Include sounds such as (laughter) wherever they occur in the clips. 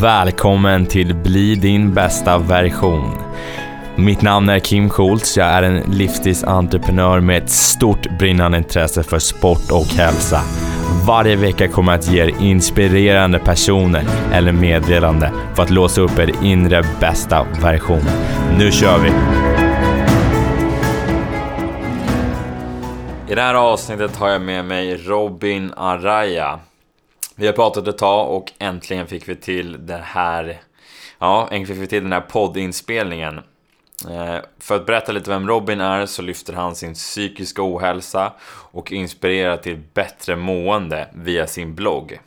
Välkommen till Bli din bästa version. Mitt namn är Kim Schultz. Jag är en livsstilsentreprenör med ett stort brinnande intresse för sport och hälsa. Varje vecka kommer jag att ge er inspirerande personer eller meddelande för att låsa upp er inre bästa version. Nu kör vi! I det här avsnittet har jag med mig Robin Araya. Vi har pratat ett tag och äntligen fick vi till den här Ja, äntligen fick vi till den här poddinspelningen. Eh, för att berätta lite vem Robin är så lyfter han sin psykiska ohälsa och inspirerar till bättre mående via sin blogg.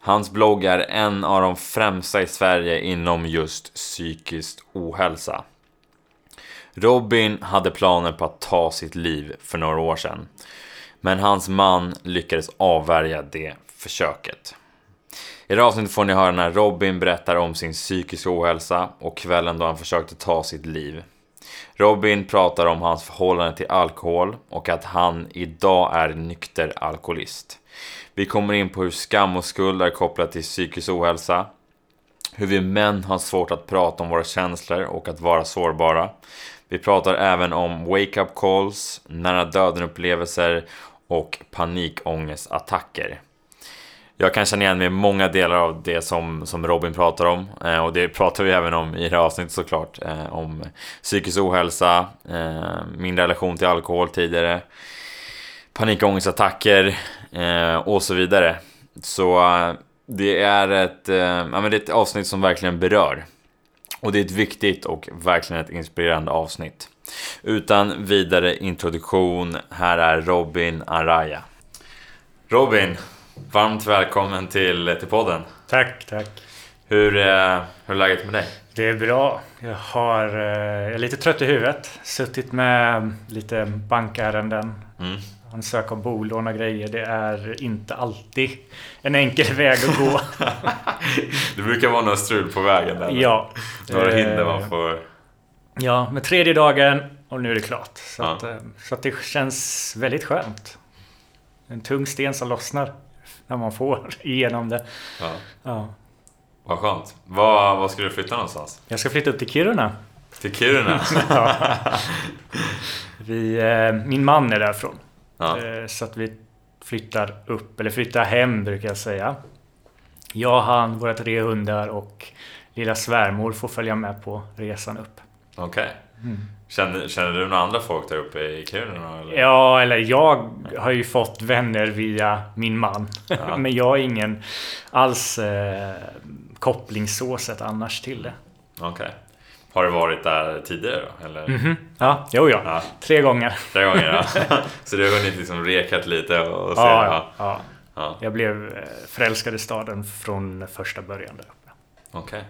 Hans blogg är en av de främsta i Sverige inom just psykisk ohälsa. Robin hade planer på att ta sitt liv för några år sedan. Men hans man lyckades avvärja det försöket. I det här avsnittet får ni höra när Robin berättar om sin psykiska ohälsa och kvällen då han försökte ta sitt liv. Robin pratar om hans förhållande till alkohol och att han idag är nykter alkoholist. Vi kommer in på hur skam och skuld är kopplat till psykisk ohälsa. Hur vi män har svårt att prata om våra känslor och att vara sårbara. Vi pratar även om wake-up calls, nära döden-upplevelser och panikångestattacker. Jag kan känna igen mig i många delar av det som, som Robin pratar om. Eh, och det pratar vi även om i det här avsnittet såklart. Eh, om psykisk ohälsa, eh, min relation till alkohol tidigare, panikångestattacker eh, och så vidare. Så eh, det är, ett, eh, ja, men det är ett avsnitt som verkligen berör. Och det är ett viktigt och verkligen ett inspirerande avsnitt. Utan vidare introduktion, här är Robin Araya. Robin, varmt välkommen till, till podden. Tack, tack. Hur, eh, hur är läget med dig? Det är bra. Jag, har, eh, jag är lite trött i huvudet. Suttit med lite bankärenden. Mm. Ansöka om bolån och grejer. Det är inte alltid en enkel väg att gå. (laughs) Det brukar vara något strul på vägen där. ja. Några Eh, hinder man får... Ja, med tredje dagen och nu är det klart. Så, Ja. att, så att det känns väldigt skönt. En tung sten som lossnar när man får igenom det. Ja, Ja. vad skönt. Var, var ska du flytta någonstans? Jag ska flytta upp till Kiruna. Till Kiruna? (laughs) Vi, eh, min man är därifrån. Ja. Eh, Så att vi flyttar upp, eller flyttar hem brukar jag säga. Jag, han, våra tre hundar och lilla svärmor får följa med på resan upp. Okej. Mm. Känner, känner du några andra folk där uppe i Kiruna? Eller? Ja, eller jag har ju fått vänner via min man. Ja. (laughs) Men jag har ingen alls eh, sett annars till det. Okej. Har du varit där tidigare då? Eller? Mhm. Ja, jo ja. Ja, Tre gånger. tre gånger ja. (laughs) (laughs) Så du har hunnit liksom rekat lite och se? Ja, ja, ja. ja. Jag blev eh, förälskad i staden från första början där uppe. Okej.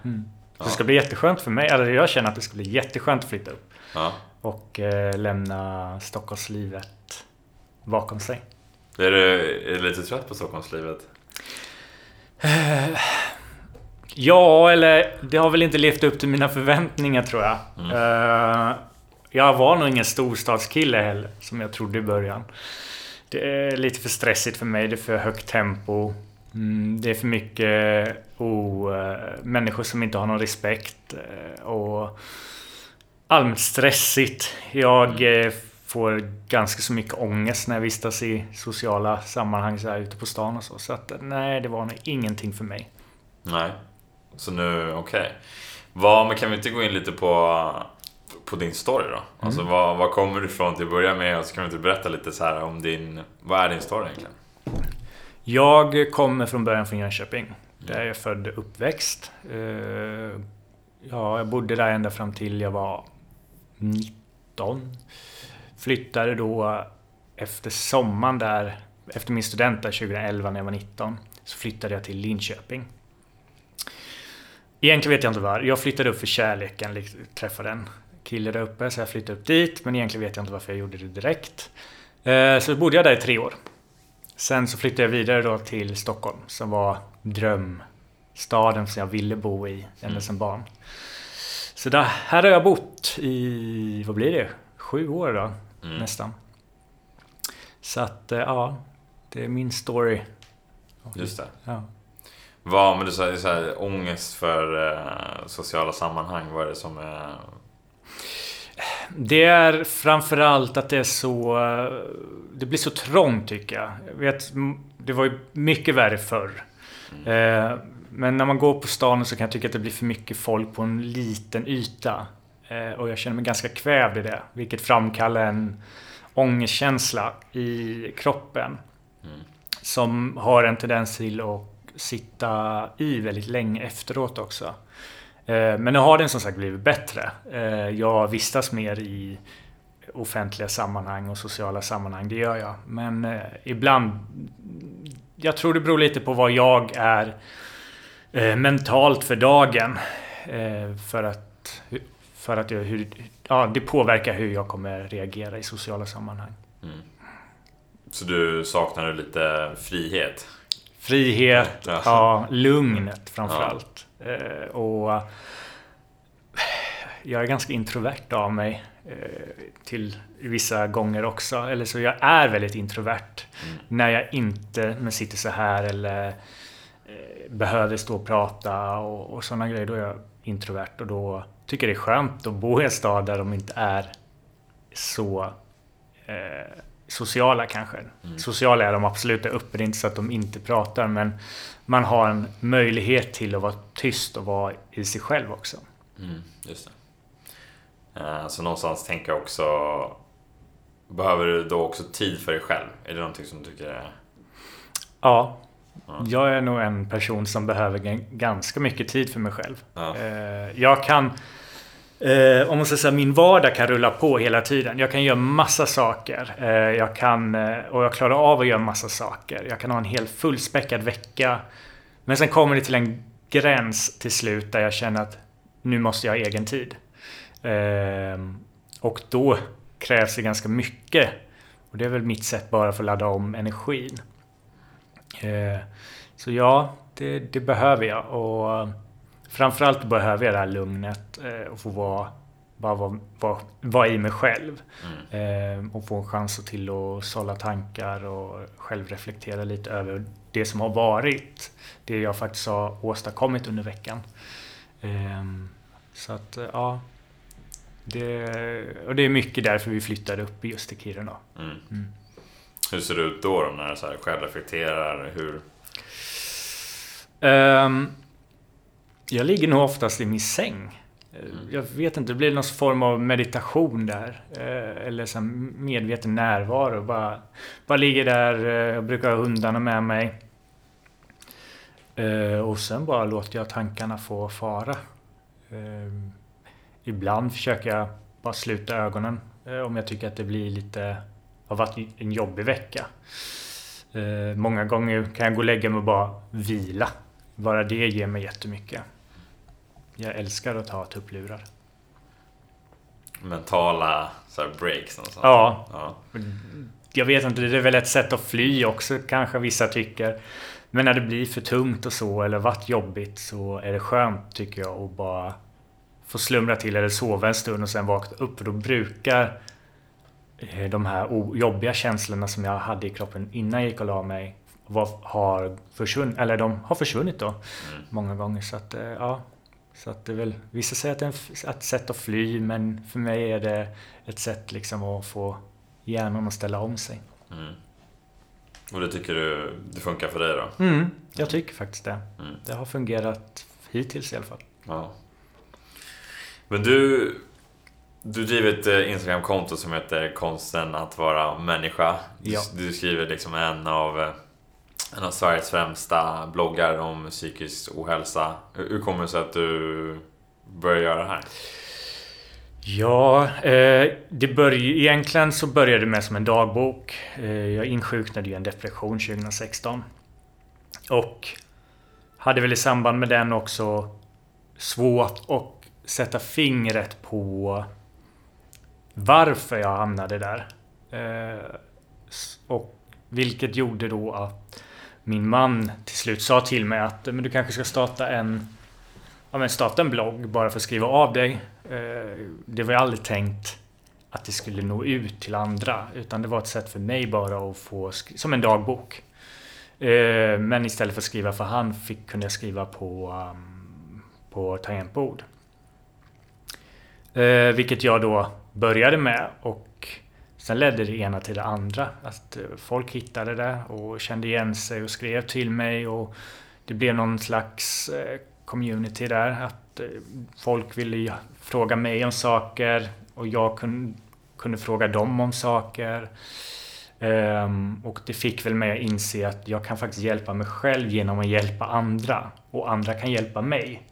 Så det ska bli jätteskönt för mig. Eller jag känner att det ska bli jätteskönt att flytta upp. Ja. Och eh, lämna Stockholmslivet bakom sig. Är, du, är du lite trött på Stockholmslivet? Ja, eller det har väl inte levt upp till mina förväntningar tror jag. Mm. Eh, jag var nog ingen storstadskille heller, som jag trodde i början. Det är lite för stressigt för mig, det är för högt tempo. Mm, det är för mycket oh, eh, människor som inte har någon respekt. eh, och allmänt stressigt. Jag eh, får ganska så mycket ångest när jag vistas i sociala sammanhang så här ute på stan och så. Så att nej, det var nog ingenting för mig. Nej. Så nu, okej. Vad, men kan vi inte gå in lite på, på din story då? Alltså vad, vad kommer du ifrån till att börja med? Och så kan vi inte berätta lite så här om din... Vad är din story egentligen? Jag kommer från början från Jönköping. Där jag är född och uppväxt. Eh, Ja, jag bodde där ända fram till jag var 19. Flyttade då efter sommaren där, efter min student där 2011 när jag var 19, så flyttade jag till Linköping. Egentligen vet jag inte var. Jag flyttade upp för kärleken, liksom, träffade en kille där uppe, så jag flyttade upp dit. Men egentligen vet jag inte varför jag gjorde det direkt. Eh, Så bodde jag där i tre år. Sen så flyttade jag vidare då till Stockholm, som var drömstaden som jag ville bo i ända som barn. Så där, här har jag bott i, vad blir det? Sju år då, Mm. nästan. Så att, eh, ja. Det är min story. Just det. Ja. Vad, men du sa så här, ångest för eh, sociala sammanhang, vad är det som är... Det är framförallt att det är så... eh, Det blir så trångt tycker jag. jag vet, det var ju mycket värre förr. Eh, Men när man går på stan så kan jag tycka att det blir för mycket folk på en liten yta. Eh, Och jag känner mig ganska kvävd i det. Vilket framkallar en ångestkänsla i kroppen. Som har en tendens till att sitta i väldigt länge efteråt också. Eh, Men nu har den som sagt blivit bättre. Eh, Jag vistas mer i offentliga sammanhang och sociala sammanhang, det gör jag. Men ibland... Jag tror det beror lite på vad jag är eh, mentalt för dagen. Eh, För att, för att jag, hur, ja, det påverkar hur jag kommer reagera i sociala sammanhang. Så du saknar lite frihet? Frihet, Ja. ja, lugnet framförallt. Eh, och jag är ganska introvert av mig. Eh, till vissa gånger också. Eller så jag är väldigt introvert. När jag inte men sitter så här eller behöver stå och prata och, och sådana grejer. Då är jag introvert och då tycker jag det är skönt att bo i en stad där de inte är så eh, sociala kanske. Sociala är de absolut där uppe, det är inte så att de inte pratar men man har en möjlighet till att vara tyst och vara i sig själv också. Mm, just det. Eh, Så någonstans tänker jag också... Behöver du då också tid för dig själv? Är det någonting som du tycker är... Ja, jag är nog en person som behöver ganska mycket tid för mig själv. Ja. Eh, Jag kan... eh, Om man ska säga min vardag kan rulla på hela tiden. Jag kan göra massa saker. Eh, Jag kan... Och jag klarar av att göra massa saker. Jag kan ha en helt fullspäckad vecka. Men sen kommer det till en gräns till slut där jag känner att nu måste jag ha egen tid. Ehm, Och då krävs det ganska mycket. Och det är väl mitt sätt bara för att ladda om energin. Eh, Så ja, det, det behöver jag. Och framförallt behöver jag det här lugnet eh, och få vara, bara vara, vara, vara i mig själv. Eh, Och få en chans till att sålla tankar och själv reflektera lite över det som har varit. Det jag faktiskt har åstadkommit under veckan. Eh, Så att, eh, ja. Det, och det är mycket därför vi flyttade upp just till Kiruna. Mm. Mm. Hur ser det ut då, då när du så här själv reflekterar? Hur... Ehm, jag ligger nog oftast i min säng. Eh, Jag vet inte, det blir någon form av meditation där. Eh, Eller så medveten närvaro. Bara, bara ligger där, eh, jag brukar ha hundarna med mig. Eh, Och sen bara låter jag tankarna få fara. Ehm, Ibland försöker jag bara sluta ögonen. Om jag tycker att det blir lite... Har varit en jobbig vecka. Eh, många gånger kan jag gå och lägga mig och bara vila. Bara det ger mig jättemycket. Jag älskar att ta tupplurar. Mentala så här, breaks någonstans? Ja, ja. jag vet inte, det är väl ett sätt att fly också kanske vissa tycker. Men när det blir för tungt och så eller varit jobbigt så är det skönt tycker jag att bara få slumra till eller sova en stund och sen vakna upp. För då brukar de här jobbiga känslorna som jag hade i kroppen innan jag gick och la mig var, har försvunnit, eller de har försvunnit då många gånger. Så att, eh, ja. Så att det är väl, vissa säger att det är ett sätt att fly men för mig är det ett sätt liksom att få hjärnan att ställa om sig. Mm. Och det tycker du det funkar för dig då? Mm, jag tycker faktiskt det. Mm. Det har fungerat hittills i alla fall. Ja. Men du, du driver ett eh, Instagramkonto som heter Konsten att vara människa. Du, Ja. du skriver liksom en av, eh, en av Sveriges främsta bloggar om psykisk ohälsa. Hur, hur kommer det sig att du började göra det här? Ja, eh, det börj- egentligen så började det med som en dagbok. Eh, jag insjuknade i en depression 2016. Och hade väl i samband med den också svårt att sätta fingret på varför jag hamnade där. Eh, och vilket gjorde då att min man till slut sa till mig att men du kanske ska starta en ja, men starta en blogg bara för att skriva av dig. Eh, det var ju aldrig tänkt att det skulle nå ut till andra. Utan det var ett sätt för mig bara att få, som en dagbok. Eh, men istället för att skriva för hand fick, kunde jag skriva på, um, på tangentbord. Vilket jag då började med och sen ledde det ena till det andra. Att eh, folk hittade det och kände igen sig och skrev till mig och det blev någon slags eh, community där. Att eh, folk ville fråga mig om saker och jag kunde, kunde fråga dem om saker. Um, och det fick väl mig att inse att jag kan faktiskt hjälpa mig själv genom att hjälpa andra. Och andra kan hjälpa mig.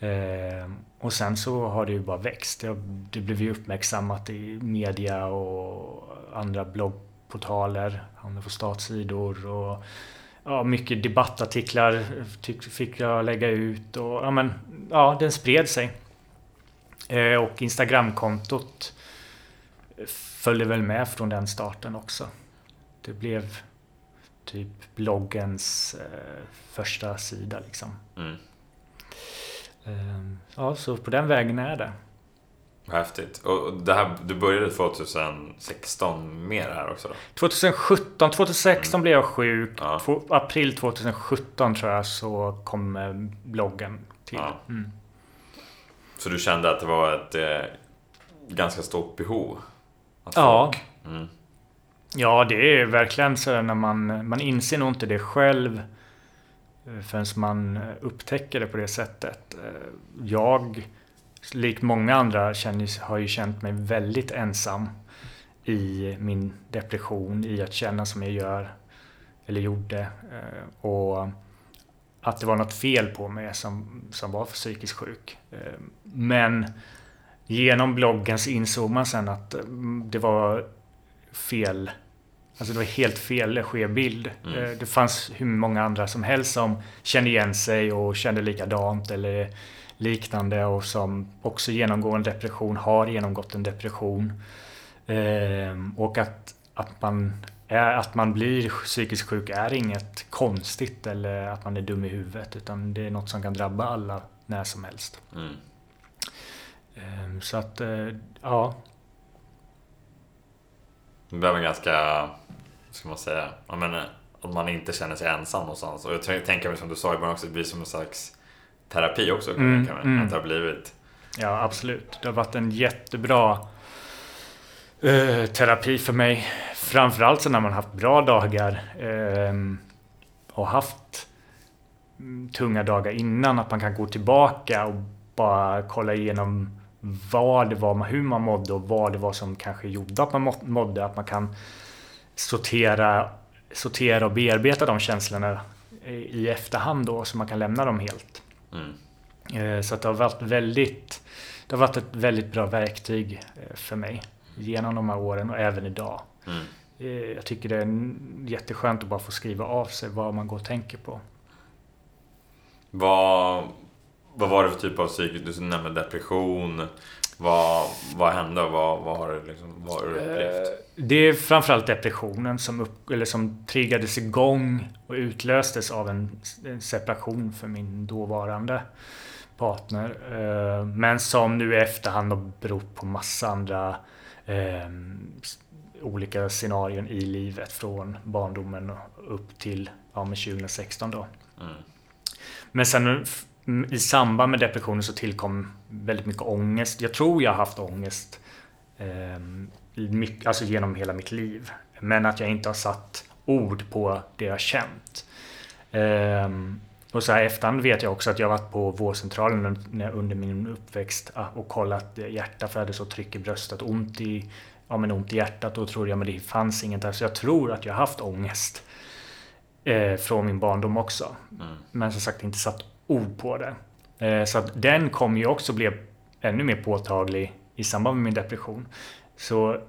Um, och sen så har det ju bara växt. Det, det blev ju uppmärksammat i media och andra bloggportaler. Hamnade på statssidor och ja, mycket debattartiklar fick jag lägga ut. Och, ja, men, ja, den spred sig. Eh, och Instagramkontot följde väl med från den starten också. Det blev typ bloggens eh, första sida liksom. Mm. Eh, ja, så på den vägen är det. Häftigt. Och det här, du började 2016 med det här också? Då? 2017, 2016 mm. blev jag sjuk. Ja. April 2017 tror jag så kom eh, bloggen till. Ja. Mm. Så du kände att det var ett eh, ganska stort behov? ja. Mm. Ja, det är verkligen så när man, man inser nog inte det själv Eh, förrän man eh, upptäcker det på det sättet. Eh, jag, likt många andra, känner, har ju känt mig väldigt ensam i min depression, i att känna som jag gör, eller gjorde. Och att det var något fel på mig som, som var för psykiskt sjuk. Men genom bloggen så insåg man sen att mm, det var fel. Alltså det var helt fel skebild. Mm. Eh, det fanns hur många andra som helst som kände igen sig och kände likadant eller liknande och som också genomgår en depression, har genomgått en depression. Ehm, och att, att, man är, att man blir psykiskt sjuk är inget konstigt eller att man är dum i huvudet utan det är något som kan drabba alla när som helst. Mm. Ehm, så att, eh, ja. Det är väl ganska, ska man säga, jag menar, att man inte känner sig ensam någonstans. Och jag tänker mig som du sa i början också, det blir som en slags terapi också. Mm, kan mm. Att det har blivit. Ja, absolut. Det har varit en jättebra uh, terapi för mig. Framförallt så när man haft bra dagar uh, och haft mm, tunga dagar innan. Att man kan gå tillbaka och bara kolla igenom vad det var, hur man mådde och vad det var som kanske gjorde att man mådde. Att man kan sortera, sortera och bearbeta de känslorna i efterhand då, så man kan lämna dem helt. Mm. Eh, så det har varit väldigt det har varit ett väldigt bra verktyg eh, för mig genom de här åren och även idag. Mm. Eh, jag tycker det är jätteskönt att bara få skriva av sig vad man går och tänker på. Vad, vad var det för typ av psykisk... Du nämnde depression. Vad, vad hände? Vad, vad har du liksom, vad har du upplevt? Eh, det är framförallt depressionen som, upp, eller som triggades igång och utlöstes av en, en separation för min dåvarande partner. Eh, men som nu i efterhand har berott på massa andra eh, olika scenarion i livet från barndomen upp till ja, 2016 då. Mm. Men sen i samband med depressionen så tillkom väldigt mycket ångest. Jag tror jag har haft ångest eh, mycket, alltså genom hela mitt liv. Men att jag inte har satt ord på det jag känt. Eh, och så här efterhand vet jag också att jag varit på vårdcentralen under min uppväxt ah, och kollat hjärta för jag hade så tryck i bröstet, ont i, ja, men ont i hjärtat. Då trodde jag men det fanns inget där. Så jag tror att jag har haft ångest eh, från min barndom också. Mm. Men som sagt inte satt ord på det. Eh, så att den kom ju också bli ännu mer påtaglig i samband med min depression. Så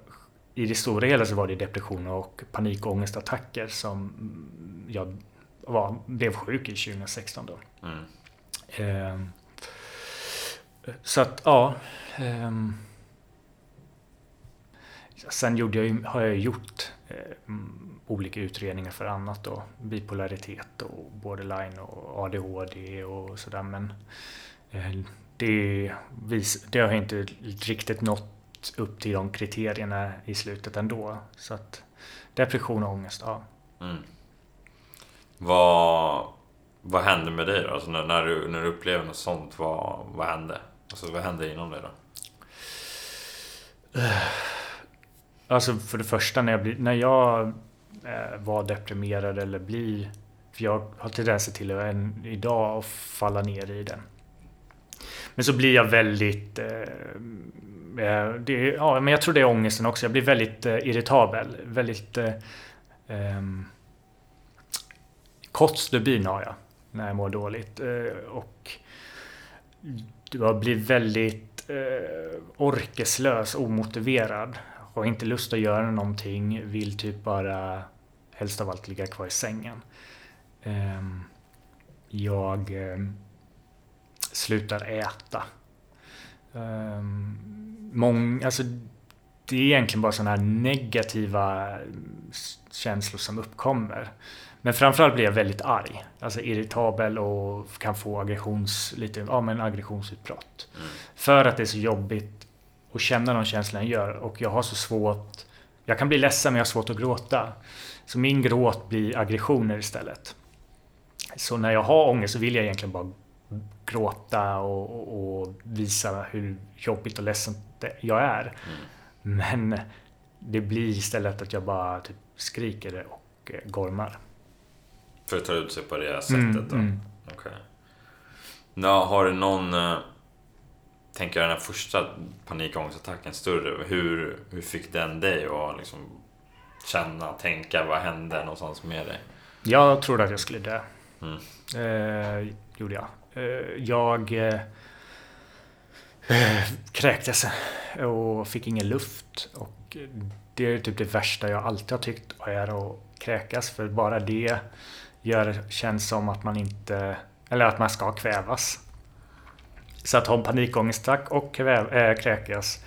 i det stora hela så var det depression och panikångestattacker som jag var, blev sjuk i 2016 då. Mm. Eh, så att, ja. Eh, sen gjorde jag, har jag gjort eh, olika utredningar för annat då. Bipolaritet och borderline och ADHD och sådär. Men eh, det, det har inte riktigt nått upp till de kriterierna i slutet ändå. Så att depression och ångest, ja. Mm. Vad, vad hände med dig då? Alltså när, när, du, när du upplever något sånt, vad, vad hände? Alltså vad hände inom dig då? Alltså för det första när jag, blir, när jag eh, vara deprimerad eller bli. För jag har tendenser till att än idag att falla ner i den. Men så blir jag väldigt... Eh, eh det, ja, men jag tror det är ångesten också. Jag blir väldigt eh, irritabel. Väldigt... Eh, eh, kort stubin har jag när jag mår dåligt. Eh, och jag blir väldigt eh, orkeslös, omotiverad. Har inte lust att göra någonting. Vill typ bara helst av allt ligga kvar i sängen. Ehm, jag ehm, slutar äta. Mång, alltså, det är egentligen bara sådana här negativa känslor som uppkommer. Men framförallt blir jag väldigt arg. Alltså irritabel och kan få aggressions, lite, ja, men aggressionsutbrott. Mm. För att det är så jobbigt att känna de känslorna jag gör. Och jag har så svårt... Jag kan bli ledsen men jag har svårt att gråta. Så min gråt blir aggressioner istället. Så när jag har ångest så vill jag egentligen bara gråta och, och, och visa hur jobbigt och ledsen jag är. Mm. Men det blir istället att jag bara typ skriker och eh, gormar. För att ta ut sig på det sättet mm, då? Mm. Okej. Okay. Ja, har du någon... Eh, tänker jag den här första panikångestattacken större. Hur, hur fick den dig att liksom känna, tänka, vad hände någonstans med dig? Jag trodde att jag skulle dö. Mm. Eh, gjorde jag. Eh, jag eh, eh, kräktes och fick ingen luft. Och det är typ det värsta jag alltid har tyckt är att kräkas. För bara det gör, känns som att man inte... Eller att man ska kvävas. Så att ha en panikångestattack och kväv, äh, kräkas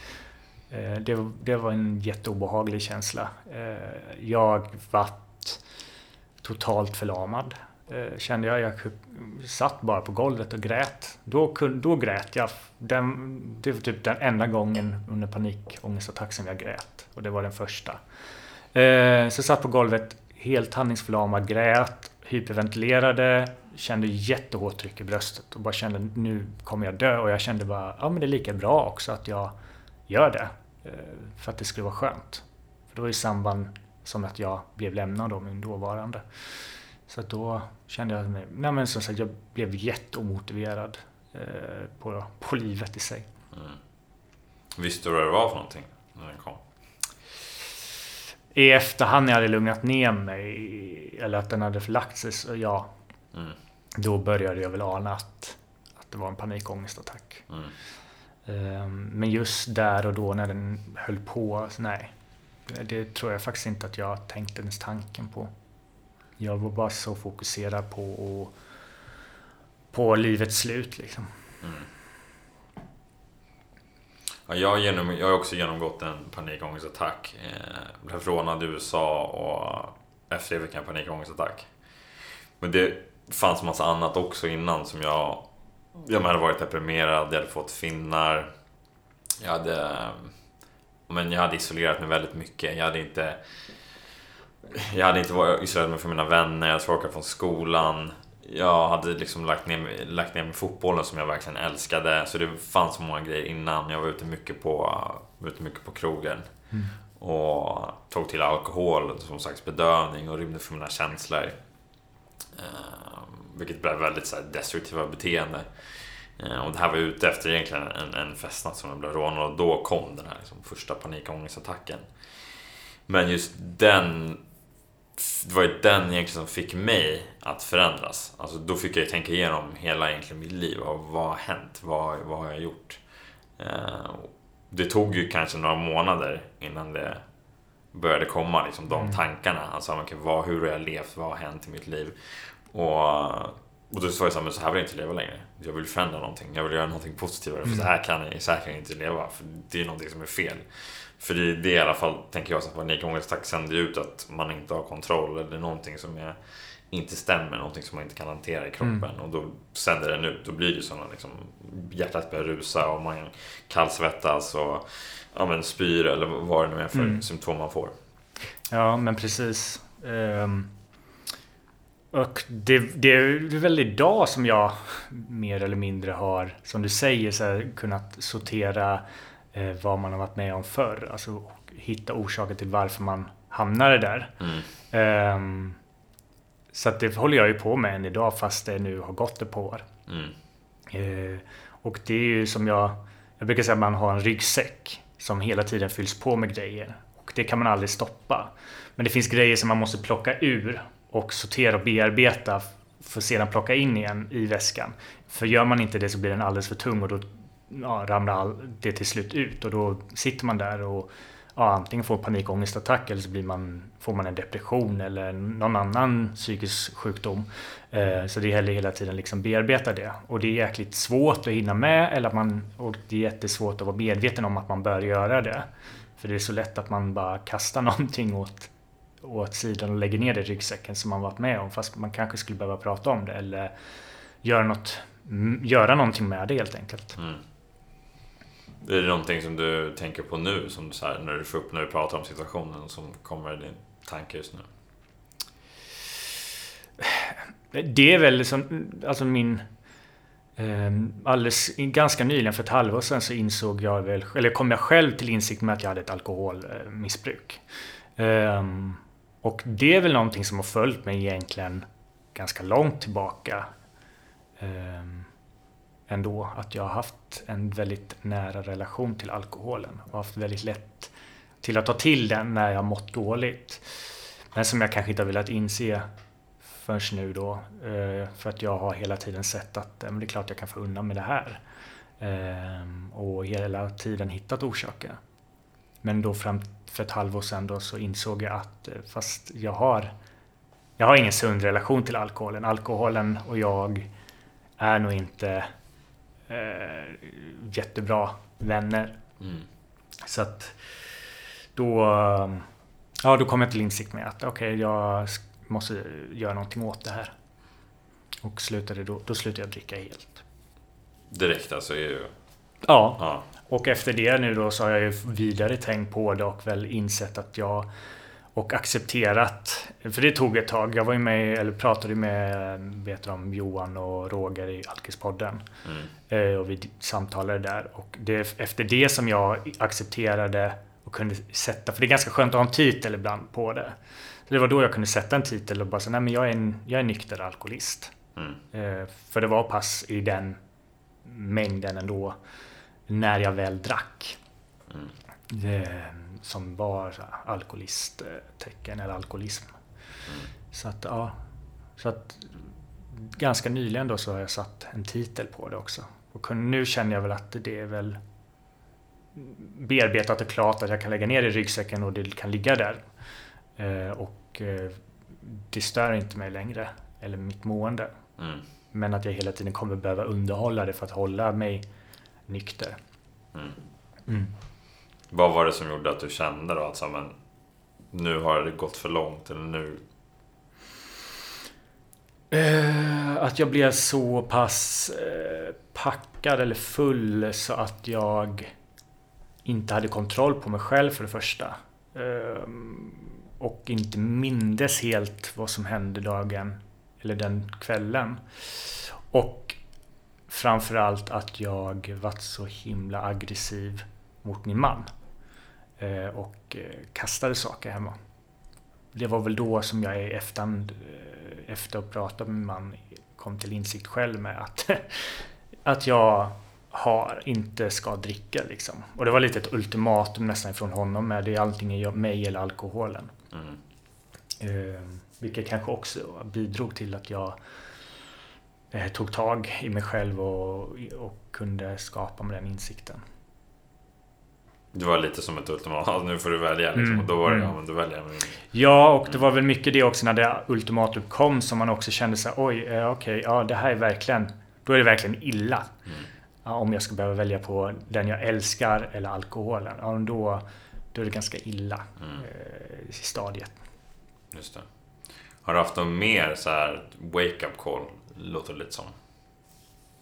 Eh, det, det, var en jätteobehaglig känsla. Eh, jag vart totalt förlamad. Eh, kände jag. Jag satt bara på golvet och grät. Då, då grät jag. Den, det var typ den enda gången under panikångestattack som jag grät. Och det var den första. Så jag satt på golvet helt handlingsförlamad, grät hyperventilerade, kände jättehårt tryck i bröstet och bara kände nu kommer jag dö. Och jag kände bara, ja men det är lika bra också att jag gör det. Eh, för att det skulle vara skönt. För det var i samband som att jag blev lämnad av min dåvarande. Så då kände jag mig, nej men som sagt jag blev jätteomotiverad eh, på, på livet i sig. Mm. Visste du vad det var för någonting när den kom? i efterhand när jag hade lugnat ner mig, eller att den hade förlagt sig, så ja. Mm. Då började jag väl ana att, att det var en panikångestattack. Mm. Ehm, men just där och då när den höll på, nej. Det tror jag faktiskt inte att jag tänkte ens tanken på. Jag var bara så fokuserad på, och på livets slut liksom. Mm. Ja, jag, har genom, jag har också genomgått en panikångestattack. Eh, blev rånad i USA och efter det fick jag en panikångestattack. Men det fanns massa annat också innan som jag... Jag hade varit deprimerad, jag hade fått finnar. Jag hade... Men jag hade isolerat mig väldigt mycket. Jag hade inte... Jag hade inte varit isolerat mig från mina vänner, jag tråkat från skolan jag hade liksom lagt ner, lagt ner med fotbollen som jag verkligen älskade. Så det fanns så många grejer innan. Jag var ute mycket på, ute mycket på krogen. Mm. Och tog till alkohol som sagt bedövning och rymde för mina känslor. Vilket blev väldigt så här, destruktiva beteende. Eh, och det här var ute efter egentligen en, en festnatt som jag blev rånad och då kom den här liksom, första panikångestattacken. Men just den det var ju den egentligen som fick mig att förändras. Alltså då fick jag ju tänka igenom hela egentligen mitt liv. Och vad har hänt? Vad, vad har jag gjort? Eh, det tog ju kanske några månader innan det började komma, liksom, de mm. tankarna. Alltså, okay, vad, hur har jag levt? Vad har hänt i mitt liv? Och, och då sa jag så här, men så här vill jag inte leva längre. Jag vill förändra någonting. Jag vill göra någonting positivare. För så här kan jag, så här kan jag inte leva. För det är någonting som är fel. För det, det är i alla fall, tänker jag, att panikångestattack sänder ut att man inte har kontroll eller någonting som är, inte stämmer, någonting som man inte kan hantera i kroppen. Mm. Och då sänder den ut, då blir det sådana liksom, hjärtat börjar rusa och man kallsvettas och ja, men spyr eller vad det nu är för mm. symptom man får. Ja, men precis. Um, Och det, det är väl idag som jag mer eller mindre har, som du säger, så här, kunnat sortera eh, vad man har varit med om förr. Alltså hitta orsaker till varför man hamnade där. Mm. Um, så det håller jag ju på med än idag fast det nu har gått ett par år. Mm. Uh, och det är ju som jag... Jag brukar säga att man har en ryggsäck som hela tiden fylls på med grejer. Och det kan man aldrig stoppa. Men det finns grejer som man måste plocka ur och sortera och bearbeta för att sedan plocka in igen i väskan. För gör man inte det så blir den alldeles för tung och då ja, ramlar det till slut ut och då sitter man där och ja, antingen får panikångestattack eller så blir man, får man en depression eller någon annan psykisk sjukdom. Eh, så det gäller hela tiden liksom bearbeta det. Och det är jäkligt svårt att hinna med eller att man, och det är jättesvårt att vara medveten om att man bör göra det. För det är så lätt att man bara kastar (laughs) någonting åt, åt sidan och lägger ner det i ryggsäcken som man varit med om. Fast man kanske skulle behöva prata om det eller göra, något, göra någonting med det helt enkelt. Mm. Är det någonting som du tänker på nu, som så här, när du får upp när du pratar om situationen, som kommer i din tanke just nu? Det är väl som, alltså min... Eh, alldeles, ganska nyligen, för ett halvår sedan, så insåg jag väl, eller kom jag själv till insikt med att jag hade ett alkoholmissbruk. Eh, och det är väl någonting som har följt mig egentligen ganska långt tillbaka. Eh, ändå. Att jag har haft en väldigt nära relation till alkoholen och haft väldigt lätt till att ta till den när jag mått dåligt. Men som jag kanske inte har velat inse förrän nu då. Eh, för att jag har hela tiden sett att det är klart jag kan få undan med det här. Ehm, och hela tiden hittat orsaker. Men då fram för ett halvår sedan då så insåg jag att eh, fast jag har jag har ingen sund relation till alkoholen. Alkoholen och jag är nog inte eh, jättebra vänner. Mm. Så att då, ja, då kom jag till insikt med att okej, okay, jag måste göra någonting åt det här. Och slutade då, då slutade jag dricka helt. Direkt alltså? Är ju... ja. ja. Och efter det nu då så har jag ju vidare tänkt på det och väl insett att jag och accepterat, för det tog ett tag. Jag var ju med, eller pratade med vet du, Johan och Roger i Alkispodden. Mm. Eh, och vi samtalade där. Och det efter det som jag accepterade och kunde sätta, för det är ganska skönt att ha en titel ibland på det. Så det var då jag kunde sätta en titel och bara säga, nej men jag är en, jag är nykter alkoholist. Mm. Eh, för det var pass i den mängden ändå, när jag väl drack. Mm. Det, som var alkoholisttecken eller alkoholism. Mm. Så att ja, så att ganska nyligen då så har jag satt en titel på det också. Och nu känner jag väl att det är väl bearbetat och klart att jag kan lägga ner det i ryggsäcken och det kan ligga där. Eh, och eh, det stör inte mig längre, eller mitt mående. Mm. Men att jag hela tiden kommer behöva underhålla det för att hålla mig nykter. Mm. Mm. Vad var det som gjorde att du kände då att så, men, nu har det gått för långt? Eller nu... Uh, att jag blev så pass uh, packad eller full så att jag inte hade kontroll på mig själv för det första. Uh, och inte mindes helt vad som hände dagen eller den kvällen. Och framförallt att jag varit så himla aggressiv mot min man. Eh, och eh, kastade saker hemma. Det var väl då som jag i efterhand, eh, efter att prata med min man, kom till insikt själv med att, (laughs) att jag har, inte ska dricka liksom. Och det var lite ett ultimatum nästan från honom med det är antingen mig eller alkoholen. Mm. Eh, vilket kanske också bidrog till att jag eh, tog tag i mig själv och, och kunde skapa med den insikten. Det var lite som ett ultimatum. Nu får du välja. Liksom. Mm. Och då var det, mm. ja men då väljer jag. Ja, och det var väl mycket det också när det ultimatum kom som man också kände sig oj, eh, okej, okay, ja det här är verkligen, då är det verkligen illa. Mm. Ja, om jag ska behöva välja på den jag älskar eller alkoholen. Ja, då, då är det ganska illa mm. eh, i stadiet. Just det. Har du haft någon mer så här wake-up call? Låter det lite som.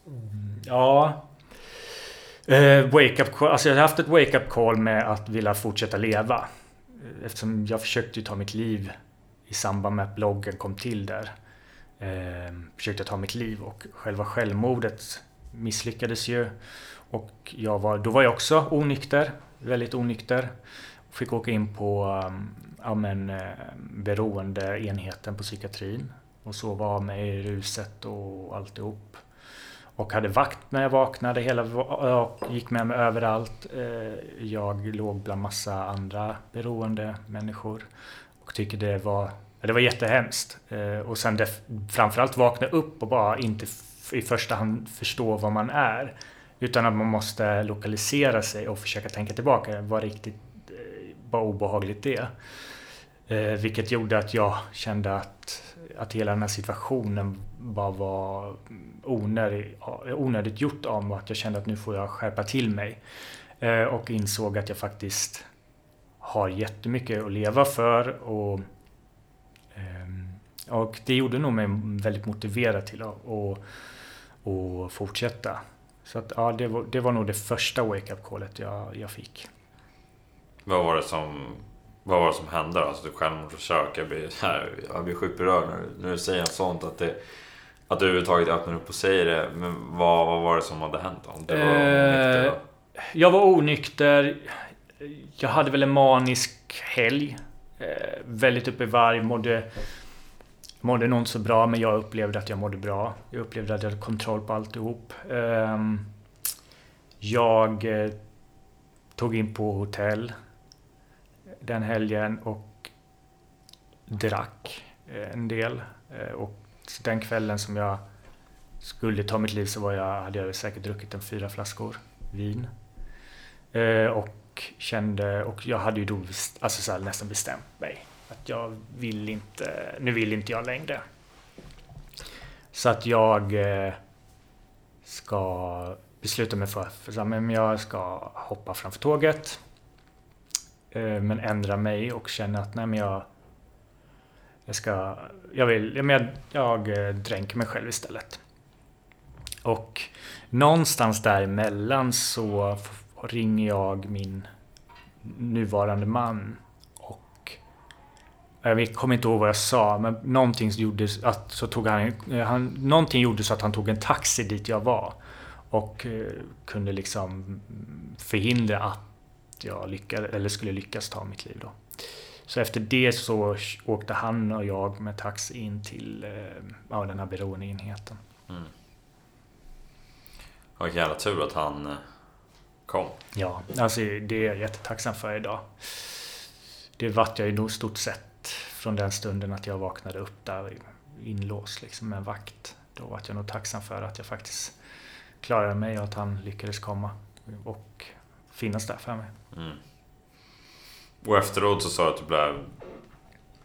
Mm, ja, Uh, wake up call, alltså jag har haft ett wake-up call med att vilja fortsätta leva. Eftersom jag försökte ta mitt liv i samband med att bloggen kom till där. eh, försökte ta mitt liv och själva självmordet misslyckades ju. Och jag var, då var jag också onykter, väldigt onykter. Fick åka in på um, ja, men, eh, beroendeenheten på psykiatrin och sova av mig i ruset och alltihop. Och hade vakt när jag vaknade hela, och gick med mig överallt. Eh, jag låg bland massa andra beroende människor och tycker det var, det var jättehemskt. Eh, och sen det, framförallt vakna upp och bara inte i första hand förstå vad man är. Utan att man måste lokalisera sig och försöka tänka tillbaka. Vad riktigt eh, vad obehagligt det är. vilket gjorde att jag kände att att hela den här situationen bara var onödig, onödigt gjort av mig. och Att jag kände att nu får jag skärpa till mig. Eh, och insåg att jag faktiskt har jättemycket att leva för. Och, ehm, och det gjorde nog mig väldigt motiverad till att och, och fortsätta. Så att, ja, det, var, det var nog det första wake-up callet jag, jag fick. Vad var det som vad var det som hände då? Alltså, självmordsförsök. Jag blir, här, jag blir sjukt berörd när, när du säger sånt. Att, det, att du överhuvudtaget öppnar upp och säger det. Men vad, vad var det som hade hänt? Om du var eh, jag var onykter. Jag hade väl en manisk helg. Eh, väldigt uppe i varv. Mådde, mådde nog inte så bra, men jag upplevde att jag mådde bra. Jag upplevde att jag hade kontroll på alltihop. Eh, jag eh, tog in på hotell den helgen och drack eh, en del. Eh, och den kvällen som jag skulle ta mitt liv så var jag, hade jag säkert druckit en fyra flaskor vin. Eh, och kände, och jag hade ju då alltså så nästan bestämt mig. Att jag vill inte, nu vill inte jag längre. Så att jag ska besluta mig för att jag ska hoppa framför tåget. Eh, men ändra mig och känna att nej men jag jag ska, jag vill, jag, jag eh, dränker mig själv istället. Och någonstans däremellan så ringer jag min nuvarande man och jag kommer inte ihåg vad jag sa, men någonting gjorde, att, så tog han, eh, han, någonting gjorde så att han tog en taxi dit jag var. Och kunde liksom förhindra att jag lyckades, eller skulle lyckas ta mitt liv då. Så efter det så åkte han och jag med taxi in till eh, ja, den här beroendeenheten. Mm. Vilken jävla tur att han eh, kom. Ja, alltså det är jag jättetacksam för idag. Det vart jag ju nog stort sett från den stunden att jag vaknade upp där inlåst liksom med en vakt. Då var jag nog tacksam för att jag faktiskt klarade mig och att han lyckades komma. Och finnas där för mig. Mm. Och efteråt så sa du att du blev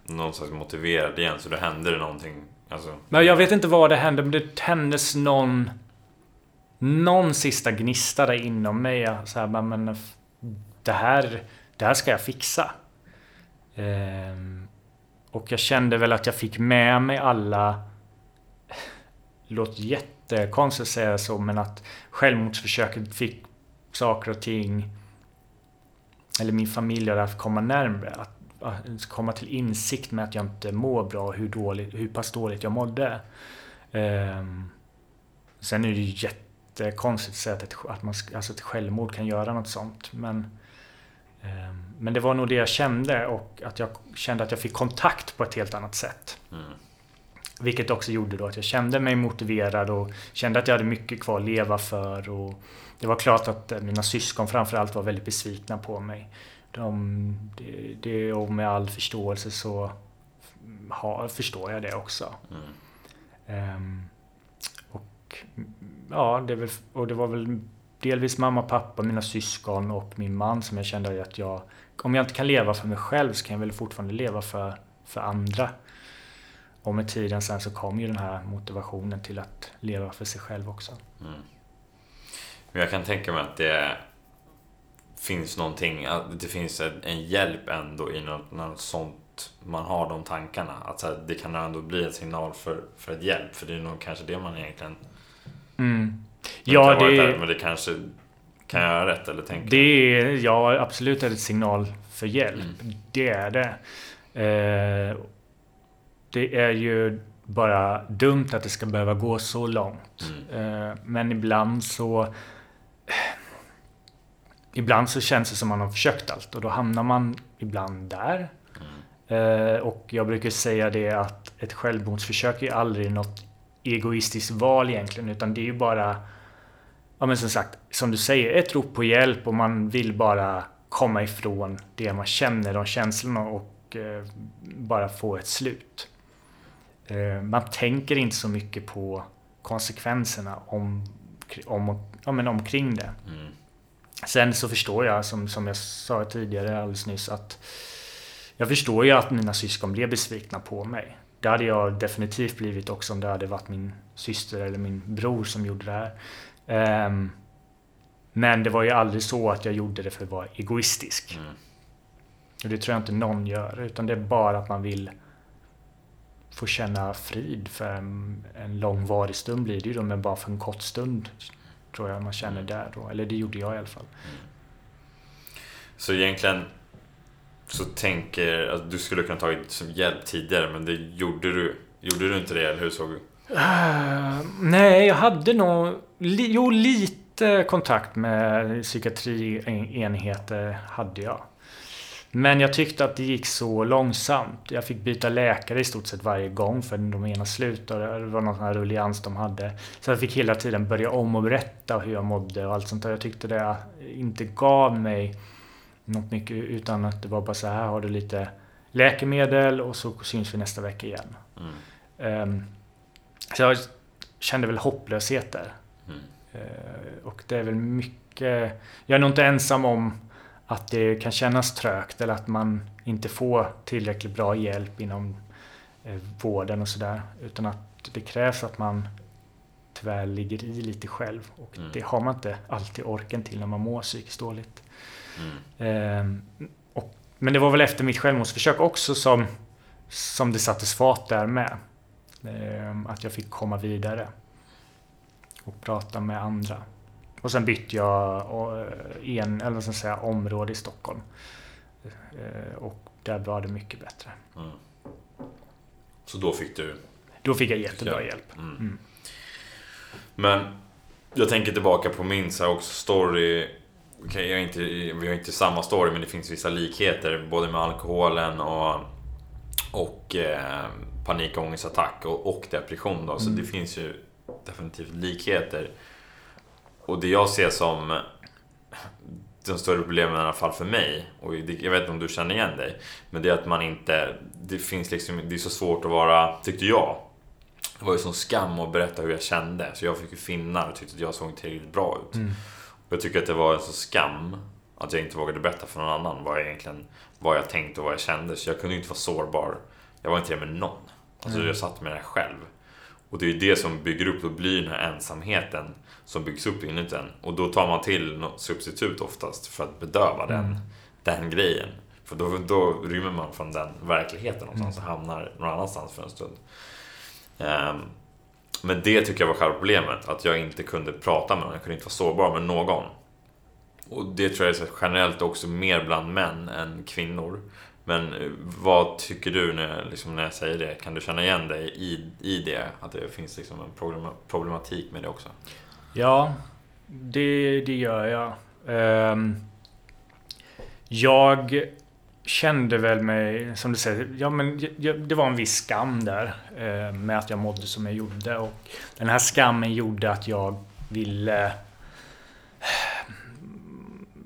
någon slags motiverad igen, så det hände någonting? Alltså... Men jag vet inte vad det hände, men det tändes någon... Någon sista gnista där inom mig. Så här, men det här, det här ska jag fixa. Ehm, och jag kände väl att jag fick med mig alla... Låter jättekonstigt att säga så, men att självmordsförsöket fick saker och ting eller min familj har haft komma närmre. Att, att, komma till insikt med att jag inte mår bra och hur, dåligt, hur pass dåligt jag mådde. Um, sen är det ju jättekonstigt att säga att, ett, att man, alltså ett självmord kan göra något sånt. Men, um, men det var nog det jag kände och att jag kände att jag fick kontakt på ett helt annat sätt. Mm. Vilket också gjorde då att jag kände mig motiverad och kände att jag hade mycket kvar att leva för. Och det var klart att mina syskon framförallt var väldigt besvikna på mig. De, det, det, och med all förståelse så ha, förstår jag det också. Mm. Um, och ja, det, väl, och det var väl delvis mamma, pappa, mina syskon och min man som jag kände att jag... Om jag inte kan leva för mig själv så kan jag väl fortfarande leva för, för andra. Och med tiden sen så kom ju den här motivationen till att leva för sig själv också. Mm. Jag kan tänka mig att det finns någonting, att det finns en hjälp ändå i något, något sånt man har de tankarna. Att här, det kan ändå bli en signal för, för ett hjälp. För det är nog kanske det man egentligen... Mm. Ja, det... Där, men det kanske kan jag rätt eller tänka? Det är, ja, absolut är det ett signal för hjälp. Mm. Det är det. Eh, det är ju bara dumt att det ska behöva gå så långt. Mm. Eh, Men ibland så... Ibland så känns det som man har försökt allt och då hamnar man ibland där. Mm. Eh, Och jag brukar säga det att ett självmordsförsök är aldrig något egoistiskt val egentligen utan det är ju bara Ja men som sagt, som du säger, ett rop på hjälp och man vill bara komma ifrån det man känner, de känslorna och eh, bara få ett slut. Eh, man tänker inte så mycket på konsekvenserna om, om, ja, men omkring det. Mm. Sen så förstår jag, som, som jag sa tidigare alldeles nyss, att jag förstår ju att mina syskon blev besvikna på mig. Det hade jag definitivt blivit också om det hade varit min syster eller min bror som gjorde det här. Ehm, men det var ju aldrig så att jag gjorde det för att vara egoistisk. Mm. Och det tror jag inte någon gör, utan det är bara att man vill få känna frid för en, en långvarig stund blir det ju då, men bara för en kort stund tror jag man känner där då. Eller det gjorde jag i alla fall. Så egentligen så tänker att du skulle kunna tagit som hjälp tidigare men det gjorde du. Gjorde du inte det eller hur såg du? Uh, nej, jag hade nog... Li, jo, lite kontakt med psykiatrienheter hade jag. Men jag tyckte att det gick så långsamt. Jag fick byta läkare i stort sett varje gång för de ena slutade. Det var någon sån här rullians de hade. Så jag fick hela tiden börja om och berätta hur jag mådde och allt sånt där. Jag tyckte det inte gav mig något mycket utan att det var bara så här har du lite läkemedel och så syns vi nästa vecka igen. Mm. Um, så jag kände väl hopplöshet där. Mm. Uh, och det är väl mycket... Jag är nog inte ensam om att det kan kännas trögt eller att man inte får tillräckligt bra hjälp inom eh, vården och sådär. Utan att det krävs att man tyvärr ligger i lite själv. Och Mm. det har man inte alltid orken till när man mår psykiskt dåligt. Mm. Ehm, och, men det var väl efter mitt självmordsförsök också som, som det sattes fart där med. Ehm, att jag fick komma vidare. Och prata med andra. Och sen bytte jag eh, en, eller jag säga, område i Stockholm. Ehm, och där var det mycket bättre. Mm. Så då fick du... Då fick jag jättebra Ja. hjälp. Mm. Mm. Men jag tänker tillbaka på min så också story. Okej, jag inte, vi har inte samma story men det finns vissa likheter både med alkoholen och, och eh, panikångestattack och, och depression. Då. Så Mm. det finns ju definitivt likheter. Och det jag ser som de större problemen i alla fall för mig, och jag vet inte om du känner igen dig, men det är att man inte, det finns liksom, det är så svårt att vara, tyckte jag, det var ju sån skam att berätta hur jag kände, så jag fick ju finnar och tyckte att jag såg tillräckligt bra ut. Mm. Och jag tycker att det var en sån skam att jag inte vågade berätta för någon annan vad jag egentligen, vad jag tänkte och vad jag kände, så jag kunde ju inte vara sårbar. Jag var inte det med någon. Alltså Mm. jag satt med det själv. Och det är ju det som bygger upp, då blir den här ensamheten som byggs upp inuti en. Och då tar man till något substitut oftast för att bedöva den, Mm. den grejen. För då, då rymmer man från den verkligheten någonstans Mm. och hamnar någon annanstans för en stund. Ehm, men det tycker jag var själva problemet, att jag inte kunde prata med någon, jag kunde inte vara sårbar med någon. Och det tror jag är generellt också mer bland män än kvinnor. Men eh, vad tycker du när, liksom, när jag säger det? Kan du känna igen dig i, i det? Att det finns liksom en problema- problematik med det också? Ja, det, det gör jag. Um, jag kände väl mig, som du säger, ja, men jag, det var en viss skam där eh, med att jag mådde som jag gjorde. Och den här skammen gjorde att jag ville eh,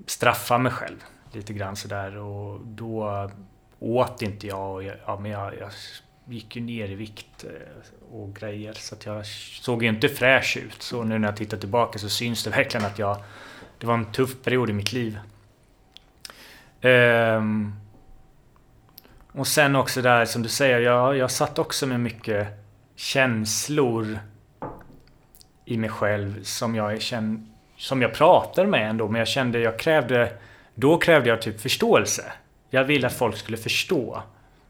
straffa mig själv lite grann sådär. Och då åt inte jag. Och jag, ja, men jag, jag gick ju ner i vikt eh, och grejer. Så att jag såg ju inte fräsch ut. Så nu när jag tittar tillbaka så syns det verkligen att jag... Det var en tuff period i mitt liv. Um, och sen också där som du säger, jag, jag satt också med mycket känslor i mig själv som jag känn, som jag pratade med ändå, men jag kände, jag krävde, då krävde jag typ förståelse. Jag ville att folk skulle förstå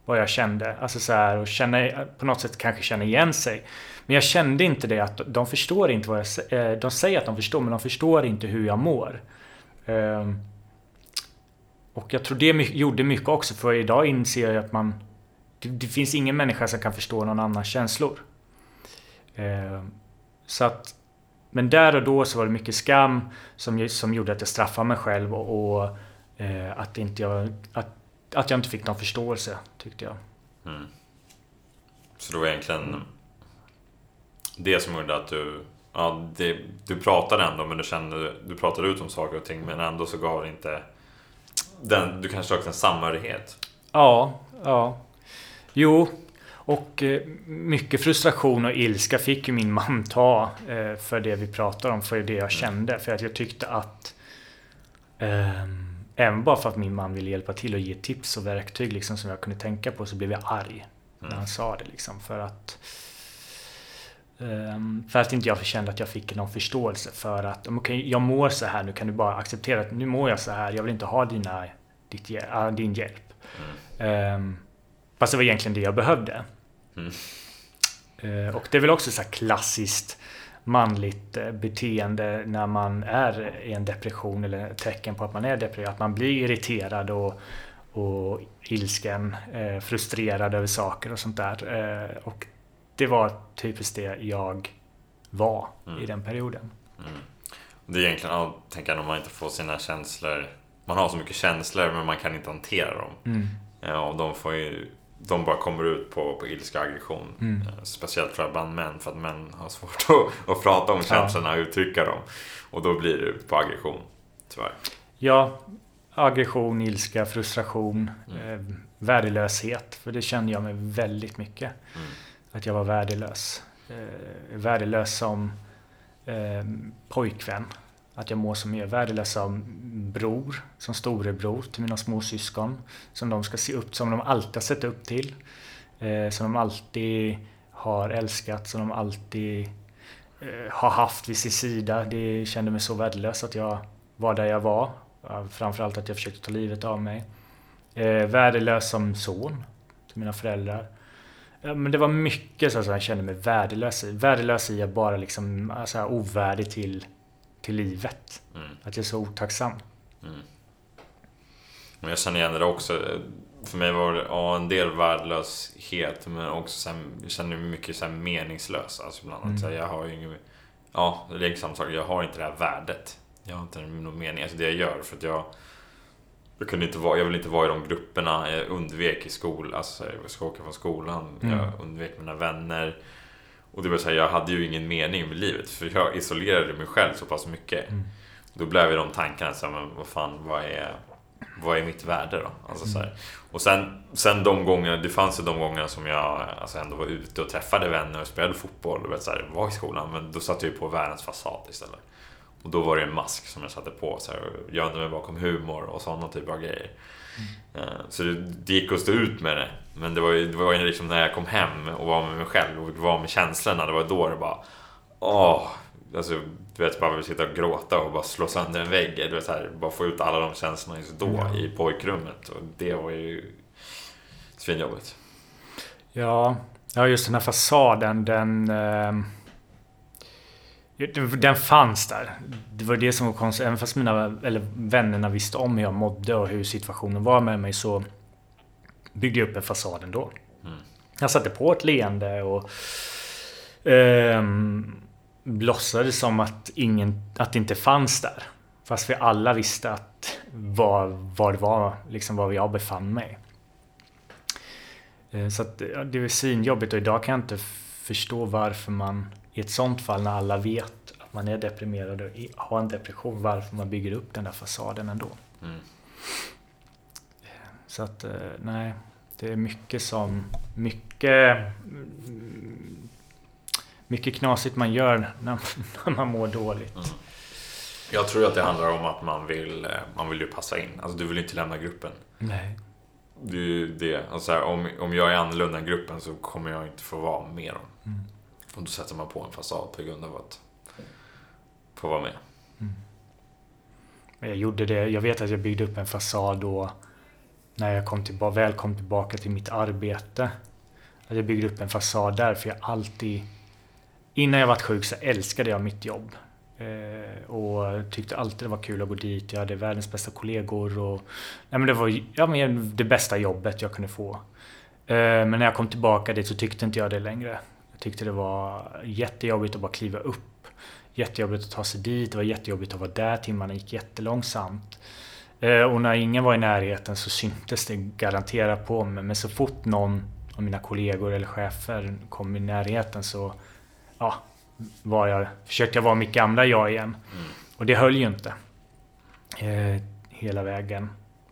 vad jag kände. Alltså så här, och känna, på något sätt kanske känna igen sig. Men jag kände inte det att de förstår inte vad jag säger. Eh, de säger att de förstår, men de förstår inte hur jag mår. Ehm, och jag tror det gjorde mycket också, för idag inser jag att man... det, det, finns ingen människa som kan förstå någon annans känslor. Ehm, så att... Men där och då så var det mycket skam som, som gjorde att jag straffade mig själv och, och eh, att, inte jag, att, att jag inte fick någon förståelse, tyckte jag. Mm. Så det var egentligen det som gjorde att du... Ja, det, du pratade ändå, men du kände... Du pratade ut om saker och ting, men ändå så gav det inte... Den, du kanske sökte en samhörighet? Ja, ja. Jo, och eh, mycket frustration och ilska fick ju min man ta eh, för det vi pratade om, för det jag kände. För att jag tyckte att... Um, även bara för att min man ville hjälpa till och ge tips och verktyg liksom, som jag kunde tänka på så blev jag arg när han mm. sa det. Liksom, för att... Um, för att inte jag kände att jag fick någon förståelse för att okay, jag mår så här, nu kan du bara acceptera att nu mår jag så här, jag vill inte ha dina, ditt, din hjälp. Mm. Um, fast det var egentligen det jag behövde. Mm. Uh, och det är väl också så klassiskt manligt eh, beteende när man är i en depression eller tecken på att man är deprimerad. Att man blir irriterad och, och ilsken, eh, frustrerad över saker och sånt där. Eh, och det var typiskt det jag var mm. i den perioden. Mm. Det är egentligen, jag tänker om man inte får sina känslor man har så mycket känslor men man kan inte hantera dem. Mm. Ja, och de får ju de bara kommer ut på, på ilska och aggression. Mm. Eh, speciellt tror jag bland män, för att män har svårt (laughs) att, att prata om känslorna och uttrycka dem. Och då blir det på aggression, tyvärr. Ja, aggression, ilska, frustration, mm. eh, värdelöshet. För det kände jag mig väldigt mycket. Mm. Att jag var värdelös. Eh, värdelös som eh, pojkvän. Att jag mår som jag är värdelös som bror, som storebror till mina småsyskon. Som de ska se upp som de alltid har sett upp till. Eh, som de alltid har älskat, som de alltid eh, har haft vid sin sida. Det kände mig så värdelös att jag var där jag var. Eh, framförallt att jag försökte ta livet av mig. Eh, värdelös som son till mina föräldrar. Men det var mycket så att jag kände mig värdelös i. Värdelös i att bara liksom, alltså, ovärdig till till livet. Mm. Att jag är så otacksam. Mm. jag känner igen det också. För mig var det ja, en del värdelöshet men också så här, jag känner mig mycket så här meningslös. Alltså bland annat. Mm. jag har ju ingen, ja, det är samma sak. Jag har inte det här värdet. Jag har inte någon mening. Alltså det jag gör för att jag jag, kunde inte vara, jag vill inte vara i de grupperna. Jag undvek i skolan. Alltså, jag ska åka från skolan. Mm. Jag undvek mina vänner. Och det var så här, jag hade ju ingen mening med livet för jag isolerade mig själv så pass mycket. Mm. Då blev ju de tankarna så här, men vad fan, vad är, vad är mitt värde då? Alltså, så här. Mm. Och sen, sen de gångerna, det fanns ju de gångerna som jag alltså, ändå var ute och träffade vänner och spelade fotboll och vet, så här, var i skolan. Men då satte jag ju på världens fasad istället. Och då var det en mask som jag satte på, så här, gömde mig bakom humor och sådana typer av grejer. Mm. Så det, det gick att stå ut med det. Men det var ju det var ju liksom när jag kom hem och var med mig själv och var med känslorna. Det var då det bara... Åh! Alltså, du vet, bara sitta och gråta och bara slå sönder en vägg. Du vet, så här, bara få ut alla de känslorna just då mm. i pojkrummet. Och det var ju svinjobbigt. Ja, ja, just den här fasaden, den... Eh den fanns där. Det var det som var konstigt. Även fast mina, eller vännerna visste om hur jag mådde och hur situationen var med mig så byggde jag upp en fasad ändå. Mm. Jag satte på ett leende och eh, låtsades som att, ingen, att det inte fanns där. Fast vi alla visste att var, var det var, liksom var jag befann mig. Eh, så att, det var svinjobbigt och idag kan jag inte förstå varför man i ett sånt fall när alla vet att man är deprimerad och har en depression, varför man bygger upp den där fasaden ändå. Mm. Så att, eh, nej, det är mycket som, mycket, mycket knasigt man gör när, (laughs) när man mår dåligt. Mm. Jag tror att det handlar om att man vill, eh, man vill ju passa in. Alltså du vill inte lämna gruppen. Nej. Det är ju det. Alltså, om, om jag är annorlunda än gruppen så kommer jag inte få vara med dem. Mm. Och då sätter man på en fasad på grund av att få vara med. Mm. Jag gjorde det. Jag vet att jag byggde upp en fasad då när jag kom till, väl kom tillbaka till mitt arbete. Att jag byggde upp en fasad där för jag alltid... Innan jag var sjuk så älskade jag mitt jobb. Eh, och tyckte alltid det var kul att gå dit. Jag hade världens bästa kollegor. Och, nej men det var ja, men det bästa jobbet jag kunde få. Eh, men när jag kom tillbaka dit så tyckte inte jag det längre. Jag tyckte det var jättejobbigt att bara kliva upp. Jättejobbigt att ta sig dit. Det var jättejobbigt att vara där. Timmarna gick jättelångsamt. Och när ingen var i närheten så syntes det garanterat på mig. Men så fort någon av mina kollegor eller chefer kom i närheten så ja, var jag, försökte jag vara mitt gamla jag igen. Mm. Och det höll ju inte. Eh, hela vägen.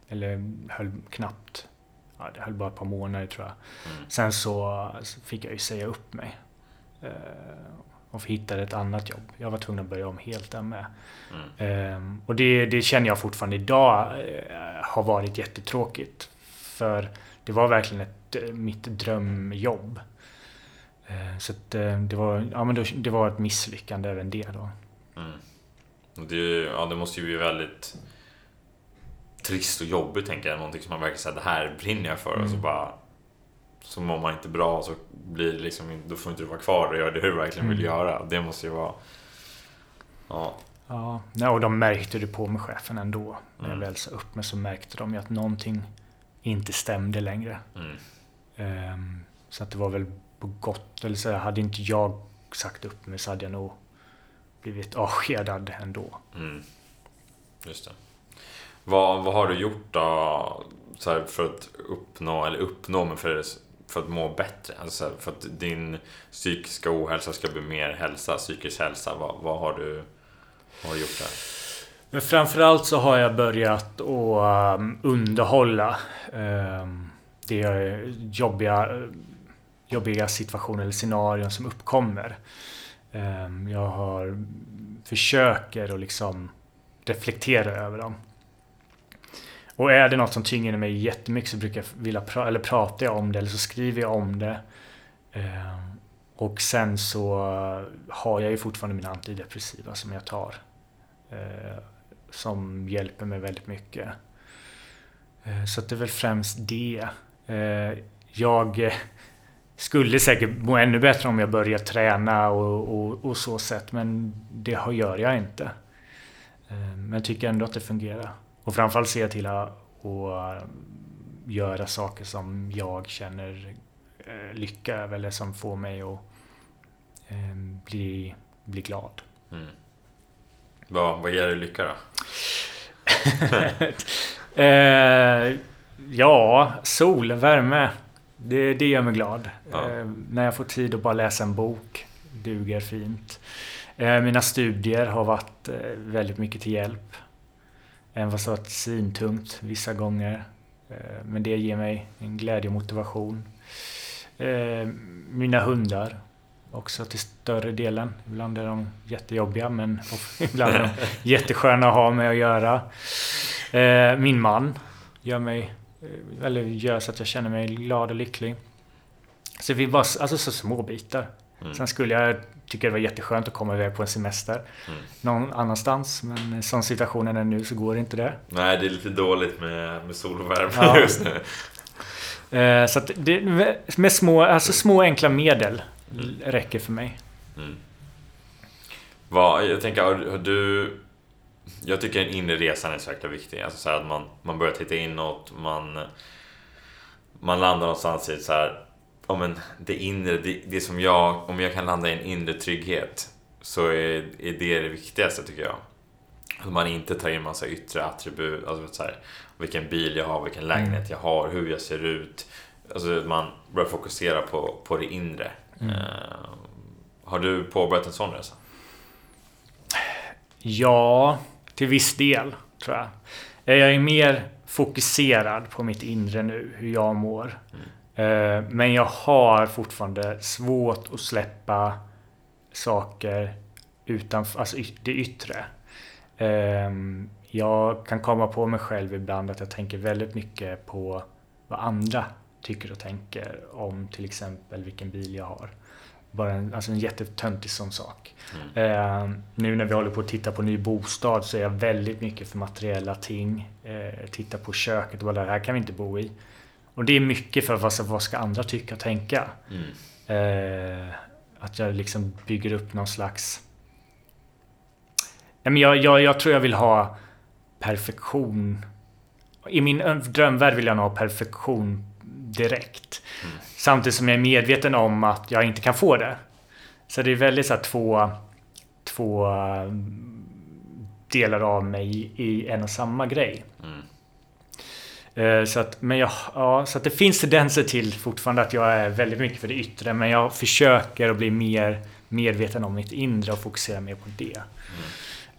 Eller höll knappt. Ja, det höll bara ett par månader tror jag. Mm. Sen så fick jag ju säga upp mig. Eh, och hittade ett annat jobb. Jag var tvungen att börja om helt där med. Mm. Eh, och det, det känner jag fortfarande idag eh, har varit jättetråkigt. För det var verkligen ett, eh, mitt drömjobb. Eh, så att det, var, ja, men det var ett misslyckande även det då. Mm. Det, ja, det måste ju bli väldigt trist och jobbigt tänker jag. Någonting som man verkligen säger det här brinner jag för. Mm. Och så bara så mår man inte bra så blir liksom, då får inte du vara kvar och göra det du verkligen vill mm. göra. Det måste ju vara... Ja. Ja, och de märkte det på med chefen ändå. När jag mm. väl sa upp mig så märkte de ju att någonting inte stämde längre. Mm. Um, så att det var väl på gott, eller så hade inte jag sagt upp mig så hade jag nog blivit avskedad ändå. Mm. Just det. Vad, vad har du gjort då så för att uppnå, eller uppnå, men för, för att må bättre? Alltså för att din psykiska ohälsa ska bli mer hälsa, psykisk hälsa. Vad, vad, har, du, vad har du gjort där? Men framförallt så har jag börjat att um, underhålla um, det jobbiga jobbiga situationer eller scenarion som uppkommer. Um, jag har, försöker att liksom reflektera över dem. Och är det något som tynger mig jättemycket så brukar jag vilja pra eller prata om det eller så skriver jag om det. Eh, och sen så har jag ju fortfarande mina antidepressiva som jag tar. Eh, som hjälper mig väldigt mycket. Eh, så det är väl främst det. Eh, jag skulle säkert må ännu bättre om jag börjar träna och, och, och så sätt. Men det gör jag inte. Eh, men tycker ändå att det fungerar. Och framförallt jag till att och göra saker som jag känner eh, lycka över eller som får mig att eh, bli, bli glad. Mm. Vad, vad ger dig lycka då? (laughs) eh, ja, sol, värme. Det, det gör mig glad. Ja. Eh, när jag får tid att bara läsa en bok. Duger fint. Eh, mina studier har varit eh, väldigt mycket till hjälp. Även fast det har varit svintungt vissa gånger. Eh, men det ger mig en glädje och motivation. Eh, mina hundar också till större delen. Ibland är de jättejobbiga men (laughs) ibland är de (laughs) jättesköna att ha med att göra. Eh, min man gör mig eller gör så att jag känner mig glad och lycklig. Så vi bara, alltså så små bitar. Mm. Sen skulle jag tycka det var jätteskönt att komma iväg på en semester mm. någon annanstans. Men som situationen är nu så går inte det. Nej, det är lite dåligt med, med sol och värme ja. just nu. Eh, så det, med små, alltså små enkla medel mm. räcker för mig. Mm. Vad, jag tänker, har, har du jag tycker den inre resan är så jäkla viktig. Alltså så att man, man börjar titta inåt, man, man landar någonstans i så här, ja men det inre, det, det som jag, om jag kan landa i en inre trygghet så är, är det det viktigaste tycker jag. Att man inte tar in massa yttre attribut, alltså så här, vilken bil jag har, vilken lägenhet jag har, hur jag ser ut. Alltså att man börjar fokusera på, på det inre. Mm. Uh, har du påbörjat en sån resa? Ja, till viss del, tror jag. Jag är mer fokuserad på mitt inre nu, hur jag mår. Mm. Men jag har fortfarande svårt att släppa saker utanför, alltså det yttre. Ehm, jag kan komma på mig själv ibland att jag tänker väldigt mycket på vad andra tycker och tänker om till exempel vilken bil jag har. Bara en, alltså en jättetöntig sån sak. Mm. Eh, nu när vi håller på att titta på ny bostad så är jag väldigt mycket för materiella ting. Eh, titta på köket och bara det här kan vi inte bo i. Och det är mycket för vad, vad ska andra tycka och tänka? Mm. Eh, att jag liksom bygger upp någon slags... Nej, men jag, jag, jag tror jag vill ha perfektion. I min drömvärld vill jag nog ha perfektion direkt. Samtidigt som jag är medveten om att jag inte kan få det. Så det är väldigt så här, två, två mm, delar av mig i en och samma grej. Eh, Eh, så att, men jag, ja, så att det finns tendenser till fortfarande att jag är väldigt mycket för det yttre. Men jag försöker att bli mer medveten om mitt inre och fokusera mer på det.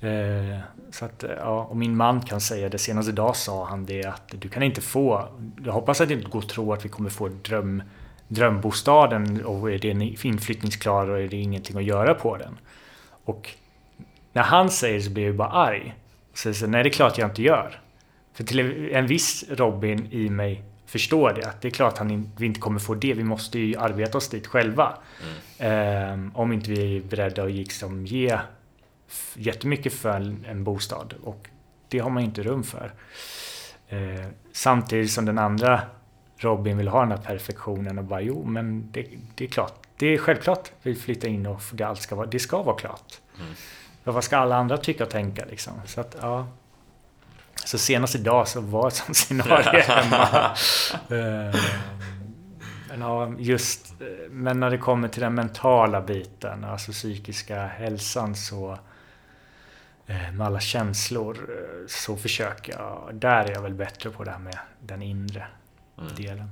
Mm. Så att, ja, och min man kan säga det. Senast idag sa han det att du kan inte få... Jag hoppas att det inte går att tro att vi kommer få dröm, drömbostaden och är den inflyttningsklar och är det ingenting att göra på den. Och när han säger det så blir jag bara arg. Och säger så, nej det är klart jag inte gör. För till en viss Robin i mig förstår det. Att det är klart att vi inte kommer få det. Vi måste ju arbeta oss dit själva. Eh, om inte vi är beredda att liksom ge jättemycket för en, en bostad. Och det har man inte rum för. Eh, samtidigt som den andra Robin vill ha den här perfektionen och bara jo men det, det är klart. Det är självklart vi flyttar in och det, allt ska vara, det ska vara klart. För vad ska alla andra tycka och tänka liksom? Så att ja. Så senast idag så var ett sånt scenario hemma. Eh, Men ja, just eh, men när det kommer till den mentala biten, alltså psykiska hälsan så eh, med alla känslor eh, så försöker jag, där är jag väl bättre på det här med den inre delen.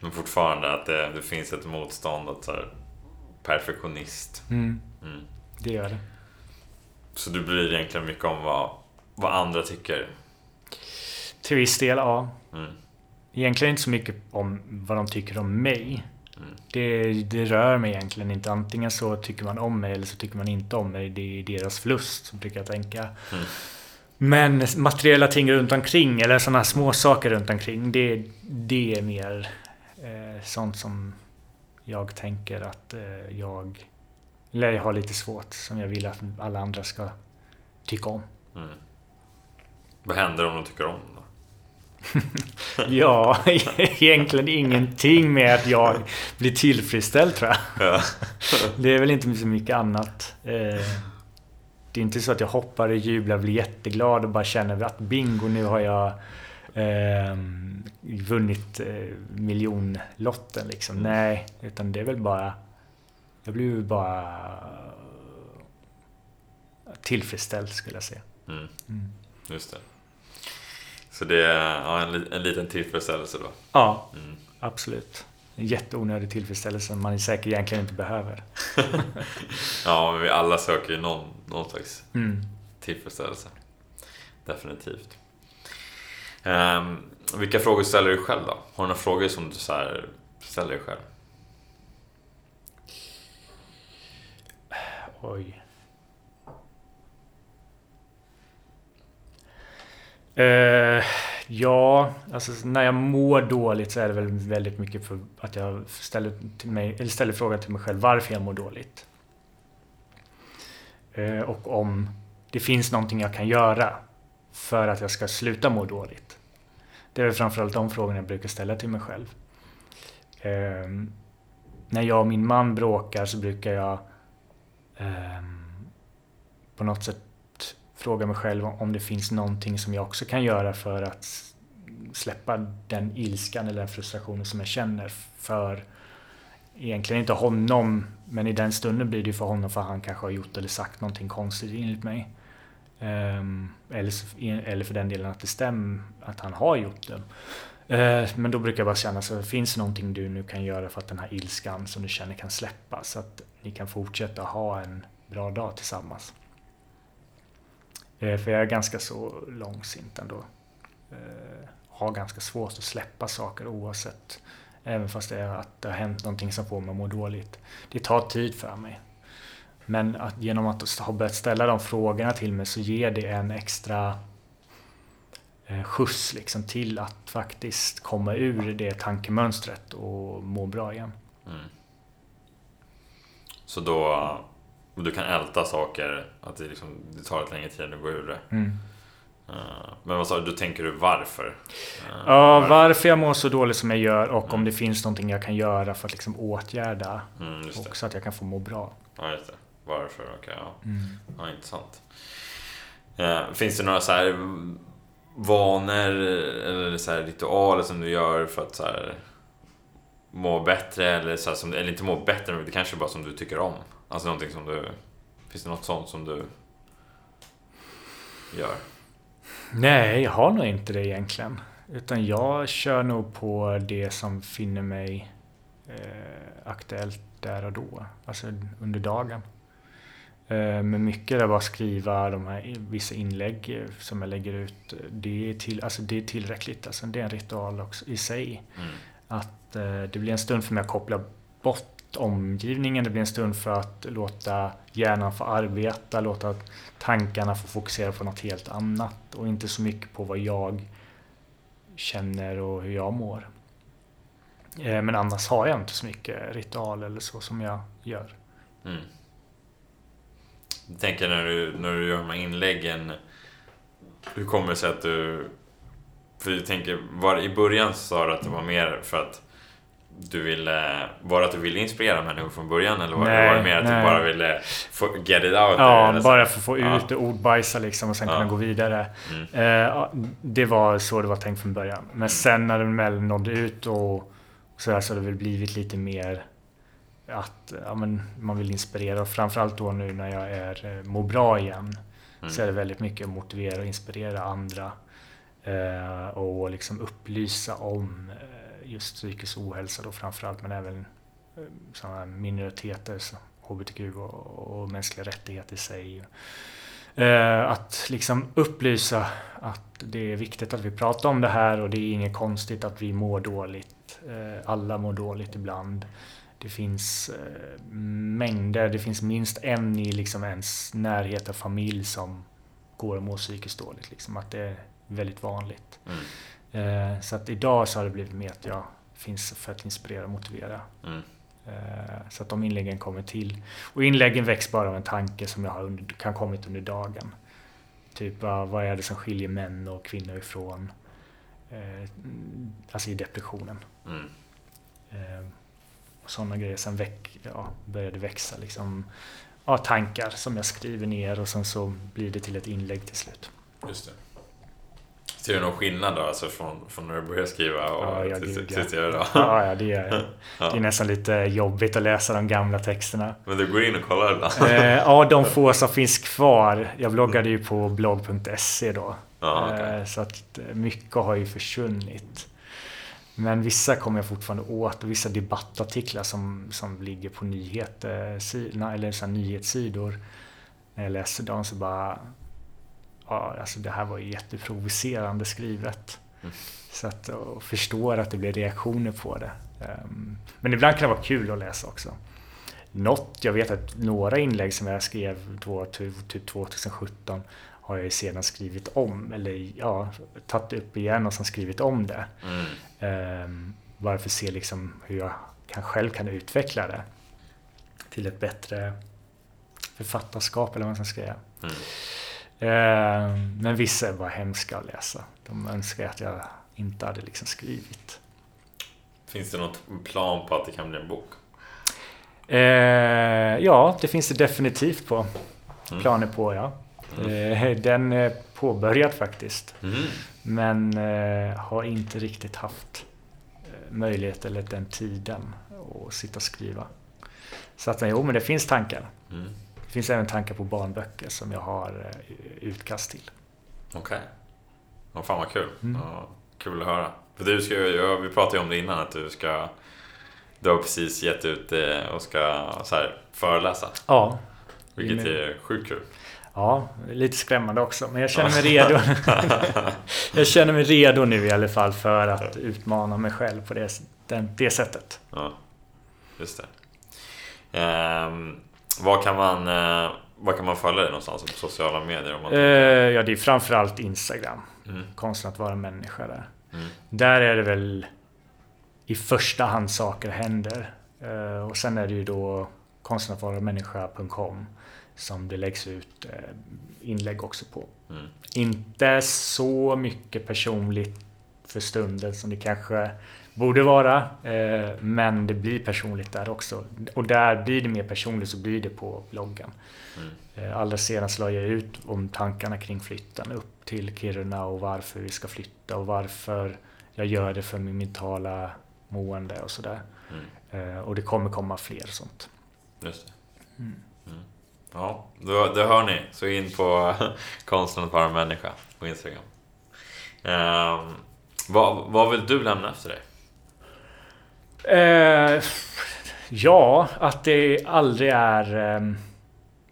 Men fortfarande att det, det finns ett motstånd att så här, perfektionist. Mm, Mm. det gör det. Så du bryr dig egentligen mycket om vad, vad andra tycker. Till viss del, ja. Mm. Egentligen inte så mycket om vad de tycker om mig. Mm. Det, det rör mig egentligen inte. Antingen så tycker man om mig eller så tycker man inte om mig. Det är deras förlust, brukar jag tänka. Mm. Men materiella ting runt omkring eller sådana här små saker runt omkring. Det, det är mer eh, sånt som jag tänker att eh, jag, eller jag har lite svårt. Som jag vill att alla andra ska tycka om. Mm. Vad händer om de tycker om då? (laughs) Ja, egentligen ingenting med att jag blir tillfredsställd tror jag. Ja. (laughs) Det är väl inte så mycket annat. Eh, Det är inte så att jag hoppar och jublar och blir jätteglad och bara känner att bingo, nu har jag eh, vunnit eh, miljonlotten liksom. Mm. Nej, utan det är väl bara... Jag blir bara tillfredsställd skulle jag säga. Mm. Mm. Just det. Så det är ja, en, en liten tillfredsställelse då. Ja, Mm. absolut. En jätteonödig tillfredsställelse som man säkert egentligen inte behöver. (laughs) Ja, men vi alla söker ju någon, någon slags Mm. tillfredsställelse. Definitivt. Ehm, vilka frågor ställer du själv då? Har du några frågor som du så här ställer dig själv? Oj. Uh, ja, alltså när jag mår dåligt så är det väl väldigt mycket för att jag ställer, till mig, eller ställer frågan till mig själv varför jag mår dåligt. Uh, och om det finns någonting jag kan göra för att jag ska sluta må dåligt. Det är väl framförallt de frågorna jag brukar ställa till mig själv. Uh, när jag och min man bråkar så brukar jag ehm, på något sätt fråga mig själv om det finns någonting som jag också kan göra för att släppa den ilskan eller den frustrationen som jag känner för egentligen inte honom men i den stunden blir det ju för honom för han kanske har gjort eller sagt någonting konstigt enligt mig. Ehm, eller, eller för den delen att det stämmer att han har gjort det. Ehm, men då brukar jag bara känna så finns det någonting du nu kan göra för att den här ilskan som du känner kan släppa så att ni kan fortsätta ha en bra dag tillsammans. Eh, för jag är ganska så långsint ändå. Eh, Har ganska svårt att släppa saker oavsett. Även fast det är att det har hänt någonting som får mig att må dåligt. Det tar tid för mig. Men att genom att ha börjat ställa de frågorna till mig så ger det en extra eh, skjuts liksom till att faktiskt komma ur det tankemönstret och må bra igen. Mm. Så då du kan älta saker, att det, liksom, det tar lite längre tid att gå ur det. Mm. Eh, Men vad sa du, då tänker du varför? Eh, Ja, varför jag mår så dåligt som jag gör och om det finns någonting jag kan göra för att liksom åtgärda Mm, och så att jag kan få må bra. Ja, just det. Varför? Okej, ja. Mm. ja. Intressant. Eh, finns det några så här vanor eller så här ritualer som du gör för att så här må bättre eller, så här, som, eller inte må bättre, men det kanske är bara som du tycker om? Alltså någonting som du... Finns det något sånt som du gör? Nej, jag har nog inte det egentligen. Utan jag kör nog på det som finner mig eh, aktuellt där och då. Alltså under dagen. Eh, men mycket är bara skriva de här vissa inlägg eh, som jag lägger ut. Det är, till, alltså det är tillräckligt. Alltså det är en ritual också i sig. Mm. Att eh, det blir en stund för mig att koppla bort omgivningen. Det blir en stund för att låta hjärnan få arbeta, låta tankarna få fokusera på något helt annat och inte så mycket på vad jag känner och hur jag mår. Eh, men annars har jag inte så mycket ritual eller så som jag gör. Mm. Jag tänker när du, när du gör de här inläggen, hur kommer det sig att du... För jag tänker, var, i början sa du att det var mer för att du ville, var det att du ville inspirera människor från början eller var, nej, var det mer att nej. du bara ville få, get it out? Ja, bara för att få ut det, ordbajsa liksom och sen ja. kunna gå vidare. Mm. Eh, det var så det var tänkt från början. Men mm. sen när den väl nådde ut och så, där, så har det väl blivit lite mer att ja, men man vill inspirera och framförallt då nu när jag är, eh, mår bra igen mm. så är det väldigt mycket att motivera och inspirera andra eh, och liksom upplysa om eh, just psykisk ohälsa då framförallt men även eh, sådana minoriteter, som hbtq och, och mänskliga rättigheter i sig. Eh, att liksom upplysa att det är viktigt att vi pratar om det här och det är inget konstigt att vi mår dåligt. Eh, alla mår dåligt ibland. Det finns eh, mängder, det finns minst en i liksom ens närhet av familj som går och mår psykiskt dåligt. Liksom, att det är väldigt vanligt. Mm. Eh, så att idag så har det blivit mer att jag finns för att inspirera och motivera. Mm. Eh, så att de inläggen kommer till. Och inläggen väcks bara av en tanke som jag har under, kan kommit under dagen. Typ vad är det som skiljer män och kvinnor ifrån? Eh, alltså i depressionen. Mm. Eh, och sådana grejer. Sen väck, ja, började växa liksom, ja, tankar som jag skriver ner och sen så blir det till ett inlägg till slut. Just det. Ser du någon skillnad då, alltså från, från när du började skriva och ja, tills, tills du gör det? Ja, ja, det gör jag. (laughs) Det är nästan lite jobbigt att läsa de gamla texterna. Men du går in och kollar ibland? Eh, ja, de (laughs) få som finns kvar. Jag bloggade ju på blogg.se då. Ja, okay. Eh, så att mycket har ju försvunnit. Men vissa kommer jag fortfarande åt och vissa debattartiklar som, som ligger på nyheter, eller så nyhetssidor. När jag läser dem så bara... Ja, alltså det här var ju jätteprovocerande skrivet. Mm. Så att, och förstår att det blir reaktioner på det. Um, men ibland kan det vara kul att läsa också. Något, jag vet att några inlägg som jag skrev då, typ 2017 har jag sedan skrivit om, eller ja, tagit upp igen och sen skrivit om det. Mm. Um, bara för att se liksom hur jag kan, själv kan utveckla det till ett bättre författarskap eller vad man ska säga. Mm. Um, men vissa är bara hemska att läsa. De önskar att jag inte hade liksom skrivit. Finns det något plan på att det kan bli en bok? Uh, ja, det finns det definitivt på. Mm. Planer på, ja. Mm. Den är påbörjad faktiskt. Mm. Men eh, har inte riktigt haft eh, möjlighet eller den tiden att sitta och skriva. Så att jo, men det finns tankar. Mm. Det finns även tankar på barnböcker som jag har utkast till. Okej. Okay. Fan vad kul. Mm. Ja, kul att höra. För du ska, ja, vi pratade ju om det innan, att du ska... Du har precis gett ut det och ska så här, föreläsa. Ja. Vilket är sjukt kul. Ja, lite skrämmande också. Men jag känner mig redo. (laughs) jag känner mig redo nu i alla fall för att utmana mig själv på det, det, det sättet. Ja, just det. Um, vad kan man... Uh, vad kan man följa dig någonstans på sociala medier? Om man uh, ja, det är framförallt Instagram. Mm. Konsten att vara människa där. Mm. Där är det väl i första hand saker händer. Uh, och sen är det ju då konsten att vara människa.com som det läggs ut eh, inlägg också på. Mm. Inte så mycket personligt för stunden som det kanske borde vara. Eh, men det blir personligt där också. Och där blir det mer personligt så blir det på bloggen. Mm. Allra senast la jag ut om tankarna kring flytten upp till Kiruna och varför vi ska flytta och varför jag gör det för min mentala mående och sådär. Mm. Och det kommer komma fler sånt. Just det. Mm. Mm. Ja, då, då hör ni. Så in på (laughs) konsten att vara människa på Instagram. Um, vad, vad vill du lämna efter dig? Eh, ja, att det aldrig är... Eh,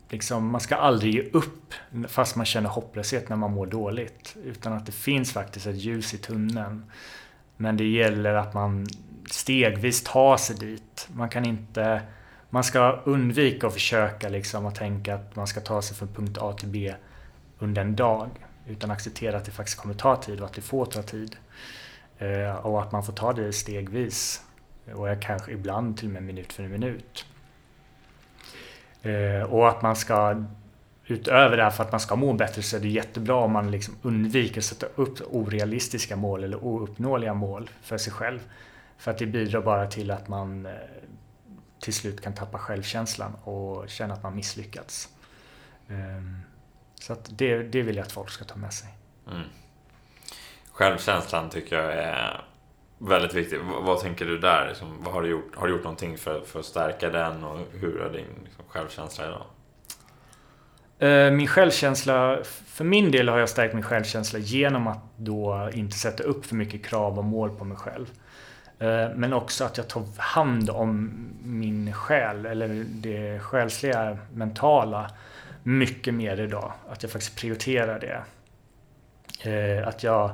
liksom, man ska aldrig ge upp fast man känner hopplöshet när man mår dåligt. Utan att det finns faktiskt ett ljus i tunneln. Men det gäller att man stegvis tar sig dit. Man kan inte man ska undvika att försöka liksom att tänka att man ska ta sig från punkt A till B under en dag. Utan acceptera att det faktiskt kommer ta tid och att det får ta tid. Eh, och att man får ta det stegvis. Och kanske ibland till och med minut för minut. Eh, och att man ska utöver det här för att man ska må bättre så är det jättebra om man liksom undviker att sätta upp orealistiska mål eller ouppnåeliga mål för sig själv. För att det bidrar bara till att man eh, till slut kan tappa självkänslan och känna att man misslyckats. Ehm, så att det, det vill jag att folk ska ta med sig. Mm. Självkänslan tycker jag är väldigt viktig. Vad, vad tänker du där? Liksom, vad har, du gjort? har du gjort någonting för, för att stärka den och hur är din liksom, självkänsla idag? Eh, min självkänsla, för min del har jag stärkt min självkänsla genom att då inte sätta upp för mycket krav och mål på mig själv. Eh, men också att jag tar hand om min själ, eller det själsliga, mentala, mycket mer idag. Att jag faktiskt prioriterar det. Eh, att jag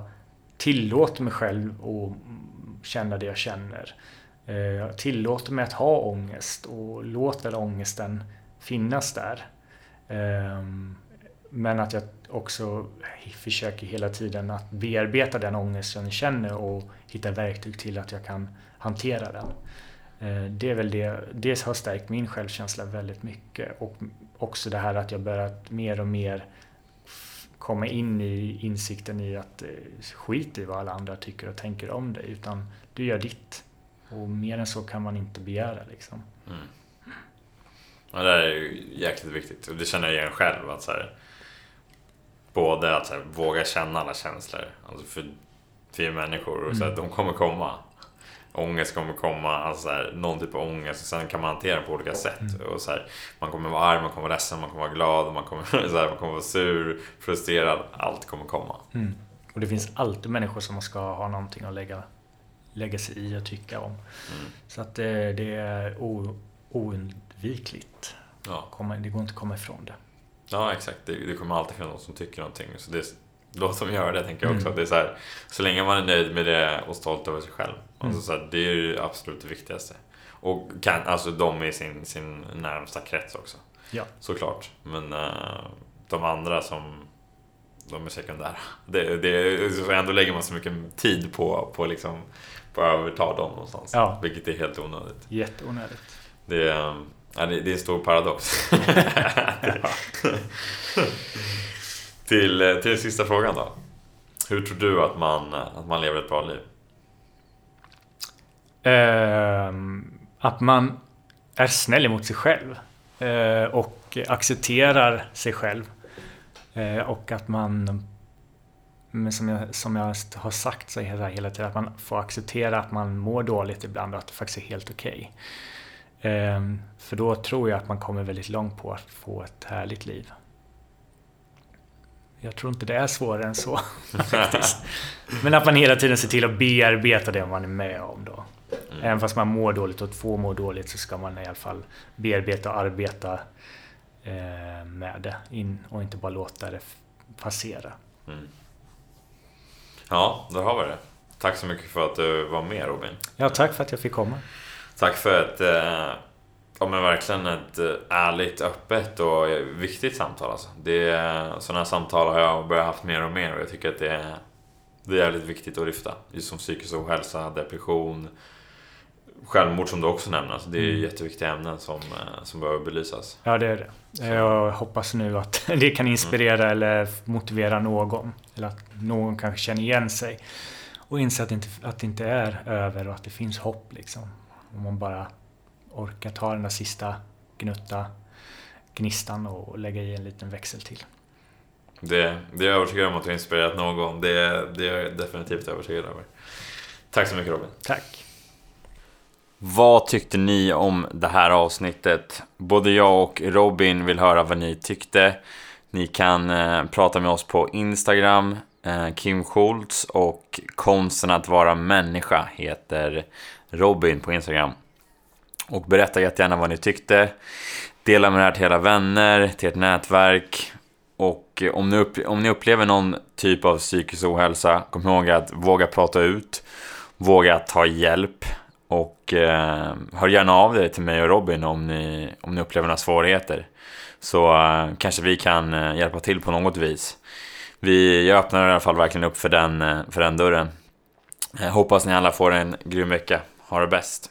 tillåter mig själv att känna det jag känner. Eh, jag tillåter mig att ha ångest och låter ångesten finnas där. Ehm, men att jag också försöker hela tiden att bearbeta den ångest jag känner och hitta verktyg till att jag kan hantera den. Eh, det är väl det, det har stärkt min självkänsla väldigt mycket och också det här att jag börjat mer och mer komma in i insikten i att eh, skit i vad alla andra tycker och tänker om dig utan du gör ditt. Och mer än så kan man inte begära liksom. Mm. Ja, det är ju jäkligt viktigt och det känner jag igen själv att så här, både att här, våga känna alla känslor. Alltså för vi är människor och så här, mm. de kommer komma. Ångest kommer komma, alltså så här, någon typ av ångest och sen kan man hantera den på olika sätt. Mm. Och så här, man kommer vara arg, man kommer vara ledsen, man kommer vara glad, man kommer, (laughs) så här, man kommer vara sur, frustrerad. Allt kommer komma. Mm. Och det finns alltid människor som ska ha någonting att lägga, lägga sig i och tycka om. Mm. Så att det, det är o, oundvikligt. Ja. Det går inte att komma ifrån det. Ja, exakt. Det, det kommer alltid finnas någon som tycker någonting. Så det, låt dem göra det, tänker jag också. Mm. Det är så, här, så länge man är nöjd med det och stolt över sig själv. Mm. Alltså, så här, det är ju absolut det viktigaste. Och kan, alltså de i sin, sin närmsta krets också. Ja. Såklart. Men uh, de andra som de är sekundära. Det, det, så ändå lägger man så mycket tid på, på, liksom, på att överta dem någonstans. Ja. Vilket är helt onödigt. Jätteonödigt. Det, um, Ja, det, det är en stor paradox. (laughs) (laughs) till, eh, till sista frågan då. Hur tror du att man, att man lever ett bra liv? Eh, att man är snäll mot sig själv. eh, och accepterar sig själv. Eh, och att man, men som, jag, som jag har sagt så hela, hela tiden, att man får acceptera att man mår dåligt ibland och att det faktiskt är helt okej. Okay. För då tror jag att man kommer väldigt långt på att få ett härligt liv. Jag tror inte det är svårare än så. (laughs) faktiskt. Men att man hela tiden ser till att bearbeta det man är med om då. Mm. Även fast man mår dåligt och två mår dåligt så ska man i alla fall bearbeta och arbeta eh, med det. In, och inte bara låta det passera. Mm. Ja, där har vi det. Tack så mycket för att du var med Robin. Ja, tack för att jag fick komma. Tack för ett, eh, ja men verkligen ett eh, ärligt, öppet och viktigt samtal alltså. Det, sådana här samtal har jag börjat haft mer och mer och jag tycker att det är, det är jävligt viktigt att lyfta. Just som psykisk ohälsa, depression, självmord som du också nämner. Alltså det är mm. jätteviktiga ämnen som, eh, som behöver belysas. Ja, det är det. Så. Jag hoppas nu att (laughs) det kan inspirera mm. eller motivera någon. Eller att någon kanske känner igen sig. och inse att det, inte, att det inte är över och att det finns hopp liksom. Om man bara orkar ta den där sista gnutta gnistan och lägga i en liten växel till. Det, det är jag övertygad om att du har inspirerat någon. Det, det är jag definitivt övertygad över. Tack så mycket Robin. Tack. Vad tyckte ni om det här avsnittet? Både jag och Robin vill höra vad ni tyckte. Ni kan eh, prata med oss på Instagram, eh, Kim Schultz och konsten att vara människa heter Robin på Instagram. Och berätta jättegärna vad ni tyckte. Dela med det här till era vänner, till ert nätverk. Och om ni, upp, om ni upplever någon typ av psykisk ohälsa, kom ihåg att våga prata ut. Våga ta hjälp. Och eh, hör gärna av er till mig och Robin om ni, om ni upplever några svårigheter. Så eh, kanske vi kan eh, hjälpa till på något vis. Vi, jag öppnar i alla fall verkligen upp för den, eh, för den dörren. Eh, hoppas ni alla får en grym vecka. Ha det bäst!